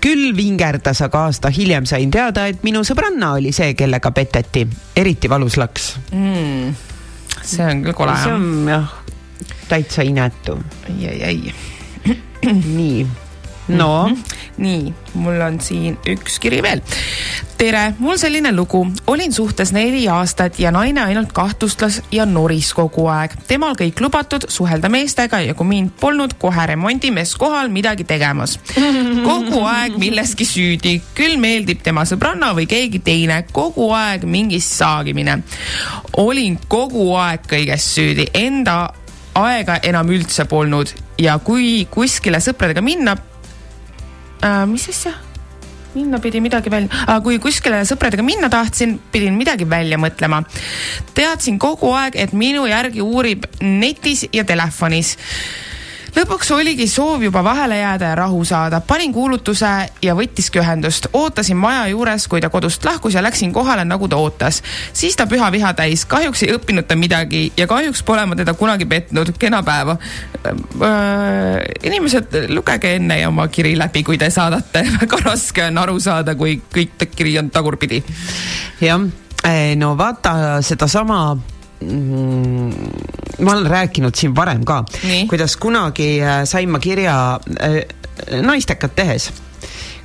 küll vingerdas, aga aasta hiljem sain teada, et minu sõbranna oli see, kellega peteti. eriti valus läks mm,. see on küll kole. see on jah, täitsa inetu. ai, ai, ai. nii no mm. -hmm. nii, mul on siin üks kiri veel. tere, mul selline lugu, olin suhtes neli aastat ja naine ainult kahtlustas ja noris kogu aeg. temal kõik lubatud, suhelda meestega ja kui mind polnud, kohe remondimees kohal midagi tegemas. kogu aeg milleski süüdi, küll meeldib tema sõbranna või keegi teine, kogu aeg mingis saagimine. olin kogu aeg kõiges süüdi, enda aega enam üldse polnud ja kui kuskile sõpradega minna, äh,, mis asja? minna pidi midagi välja kui kuskile sõpradega minna tahtsin, pidin midagi välja mõtlema. teadsin kogu aeg, et minu järgi uurib netis ja telefonis lõpuks oligi soov juba vahele jääda ja rahu saada. panin kuulutuse ja võttiski ühendust. ootasin maja juures, kui ta kodust lahkus ja läksin kohale, nagu ta ootas. siis ta püha viha täis. kahjuks ei õppinud ta midagi ja kahjuks pole ma teda kunagi petnud. kena päeva inimesed, lugege enne oma kiri läbi, kui te saadate. väga raske on aru saada, kui kõik kiri on tagurpidi. jah, no vaata sedasama ma olen rääkinud siin varem ka, kuidas kunagi äh, sain ma kirja äh, naistekat tehes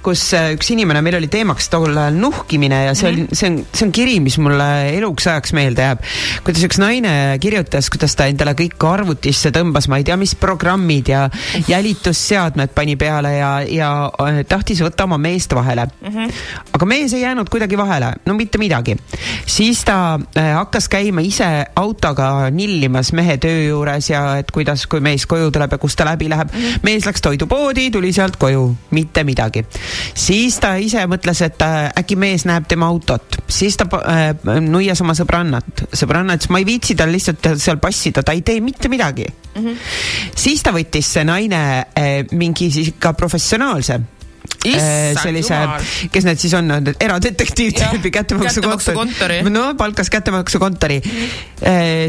kus äh, üks inimene, meil oli teemaks tol ajal nuhkimine ja see oli, see on, see on kiri, mis mulle eluks ajaks meelde jääb. kuidas üks naine kirjutas, kuidas ta endale kõik arvutisse tõmbas, ma ei tea, mis programmid ja jälitusseadmed pani peale ja, ja äh, tahtis võtta oma meest vahele mm. -hmm. aga mees ei jäänud kuidagi vahele, no mitte midagi. siis ta äh, hakkas käima ise autoga nillimas mehe töö juures ja et kuidas, kui mees koju tuleb ja kust ta läbi läheb mm. -hmm. mees läks toidupoodi, tuli sealt koju, mitte midagi. Siis ta ise mõtles, et äh, äkki mees näeb tema autot, siis ta äh, nuias oma sõbrannat, sõbranna ütles, ma ei viitsi tal lihtsalt seal passida, ta ei tee mitte midagi mm. -hmm. siis ta võttis see naine äh, mingi siis ka professionaalse Issand sellise kes need siis on, eradetektiiv Jah, tüüpi kättemaksukontori no palkas kättemaksukontori.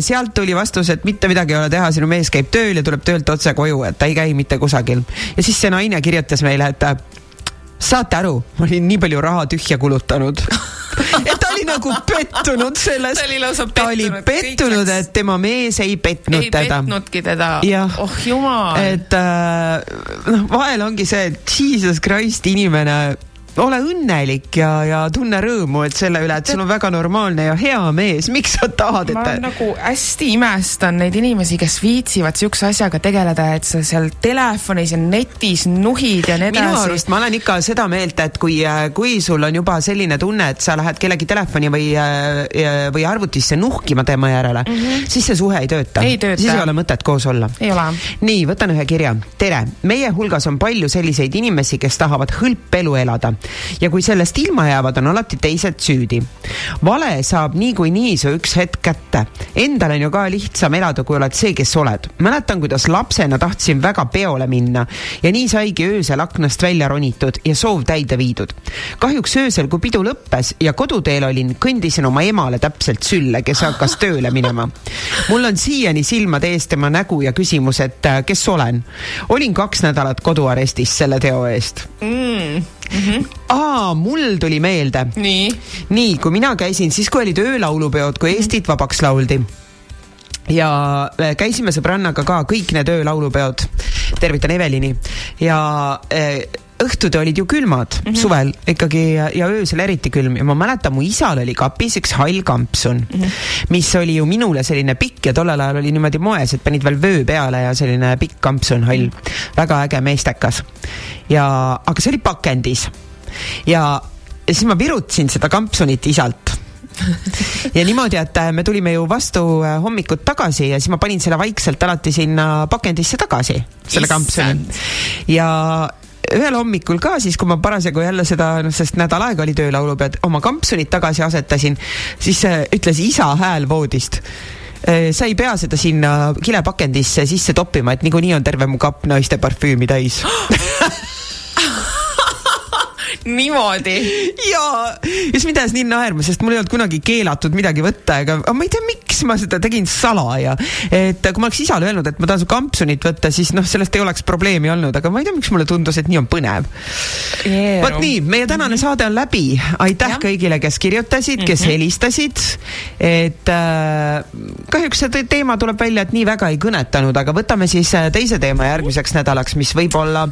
sealt tuli vastus, et mitte midagi ei ole teha, sinu mees käib tööl ja tuleb töölt otse koju, et ta ei käi mitte kusagil. ja siis see naine kirjutas meile, et saate aru, ma olin nii palju raha tühja kulutanud. et ta oli nagu pettunud selles. Ta oli lausa ta oli pettunud, pettunud, et tema mees ei petnud ei teda petnudki teda oh jumal. et äh, noh, vahel ongi see, et Jesus Christ, inimene, ole õnnelik ja, ja tunne rõõmu, et selle üle, et sul on väga normaalne ja hea mees, miks sa tahad, ma et nagu hästi imestan neid inimesi, kes viitsivad siukse asjaga tegeleda, et sa seal telefonis ja netis nuhid ja nii minu edasi. arust ma olen ikka seda meelt, et kui, kui sul on juba selline tunne, et sa lähed kellegi telefoni või, või arvutisse nuhkima tema järele mm, -hmm. siis see suhe ei tööta. Ei tööta. siis ei ole mõtet koos olla. ei ole. nii, võtan ühe kirja. tere, meie hulgas on palju selliseid inimesi, kes tahavad hõlpelu elada ja kui sellest ilma jäävad, on alati teised süüdi. vale saab niikuinii su üks hetk kätte. Endal on ju ka lihtsam elada, kui oled see, kes oled. mäletan, kuidas lapsena tahtsin väga peole minna ja nii saigi öösel aknast välja ronitud ja soov täide viidud. kahjuks öösel, kui pidu lõppes ja koduteel olin, kõndisin oma emale täpselt sülle, kes hakkas tööle minema. mul on siiani silmade ees tema nägu ja küsimus, et äh, kes olen. olin kaks nädalat koduarestis selle teo eest mm.. aa, mul tuli meelde. nii. nii, kui mina käisin, siis kui olid öölaulupeod, kui Eestit vabaks lauldi ja äh, käisime sõbrannaga ka kõik need öölaulupeod, tervitan Evelini ja äh, õhtud olid ju külmad mm -hmm. suvel ikkagi ja, ja öösel eriti külm ja ma mäletan, mu isal oli kapis üks hall kampsun mm, -hmm. mis oli ju minule selline pikk ja tollel ajal oli niimoodi moes, et panid veel vöö peale ja selline pikk kampsun hall, väga äge meestekas. ja, aga see oli pakendis ja ja siis ma virutasin seda kampsunit isalt. Ja niimoodi, et äh, me tulime ju vastu äh, hommikut tagasi ja siis ma panin selle vaikselt alati sinna pakendisse tagasi, selle kampsuni. ja ühel hommikul ka siis, kui ma parasjagu jälle seda, noh, sest nädal aega oli töölaulupeod, oma kampsunit tagasi asetasin, siis äh, ütles isa hääl voodist "Äh, sa ei pea seda sinna kilepakendisse sisse toppima, et niikuinii on terve mu kapp naiste parfüümi täis niimoodi. ja, ja siis mind ajas nii naerma, sest mul ei olnud kunagi keelatud midagi võtta, ega ma ei tea, miks ma seda tegin salaja. et kui ma oleks isale öelnud, et ma tahan su kampsunit võtta, siis noh, sellest ei oleks probleemi olnud, aga ma ei tea, miks mulle tundus, et nii on põnev. vot nii, meie tänane saade on läbi, aitäh Jah. kõigile, kes kirjutasid, kes helistasid. et äh, kahjuks see teema tuleb välja, et nii väga ei kõnetanud, aga võtame siis äh, teise teema järgmiseks nädalaks, mis võib-olla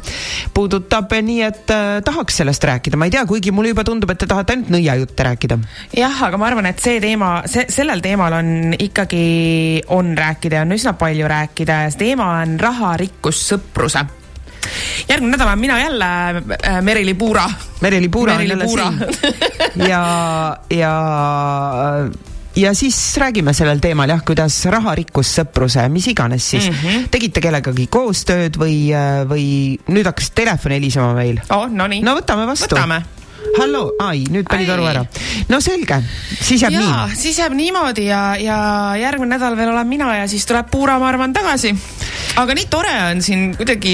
puudutab nii, et äh, tahaks sellest rääkida, ma ei tea, kuigi mulle juba tundub, et te tahate ainult nõiajutte rääkida. jah, aga ma arvan, et see teema, see, sellel teemal on ikkagi, on rääkida ja on üsna palju rääkida ja see teema on raha, rikkus, sõpruse. järgmine nädal olen mina jälle äh, Merili Puura. Merili Puura on Merili jälle Puura. siin ja, ja ja siis räägime sellel teemal jah, kuidas raha, rikkus, sõpruse, mis iganes siis mm. -hmm. tegite kellegagi koostööd või, või nüüd hakkas telefon helisema meil? oh, no nii. no võtame vastu. võtame. hallo, ai, nüüd panid aru ära. no selge, siis jääb jaa, nii. siis jääb niimoodi ja, ja järgmine nädal veel olen mina ja siis tuleb Puura, ma arvan, tagasi. aga nii tore on siin kuidagi,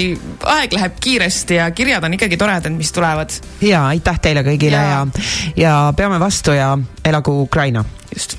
aeg läheb kiiresti ja kirjad on ikkagi toredad, mis tulevad. ja aitäh teile kõigile ja, ja, ja peame vastu ja elagu Ukraina. just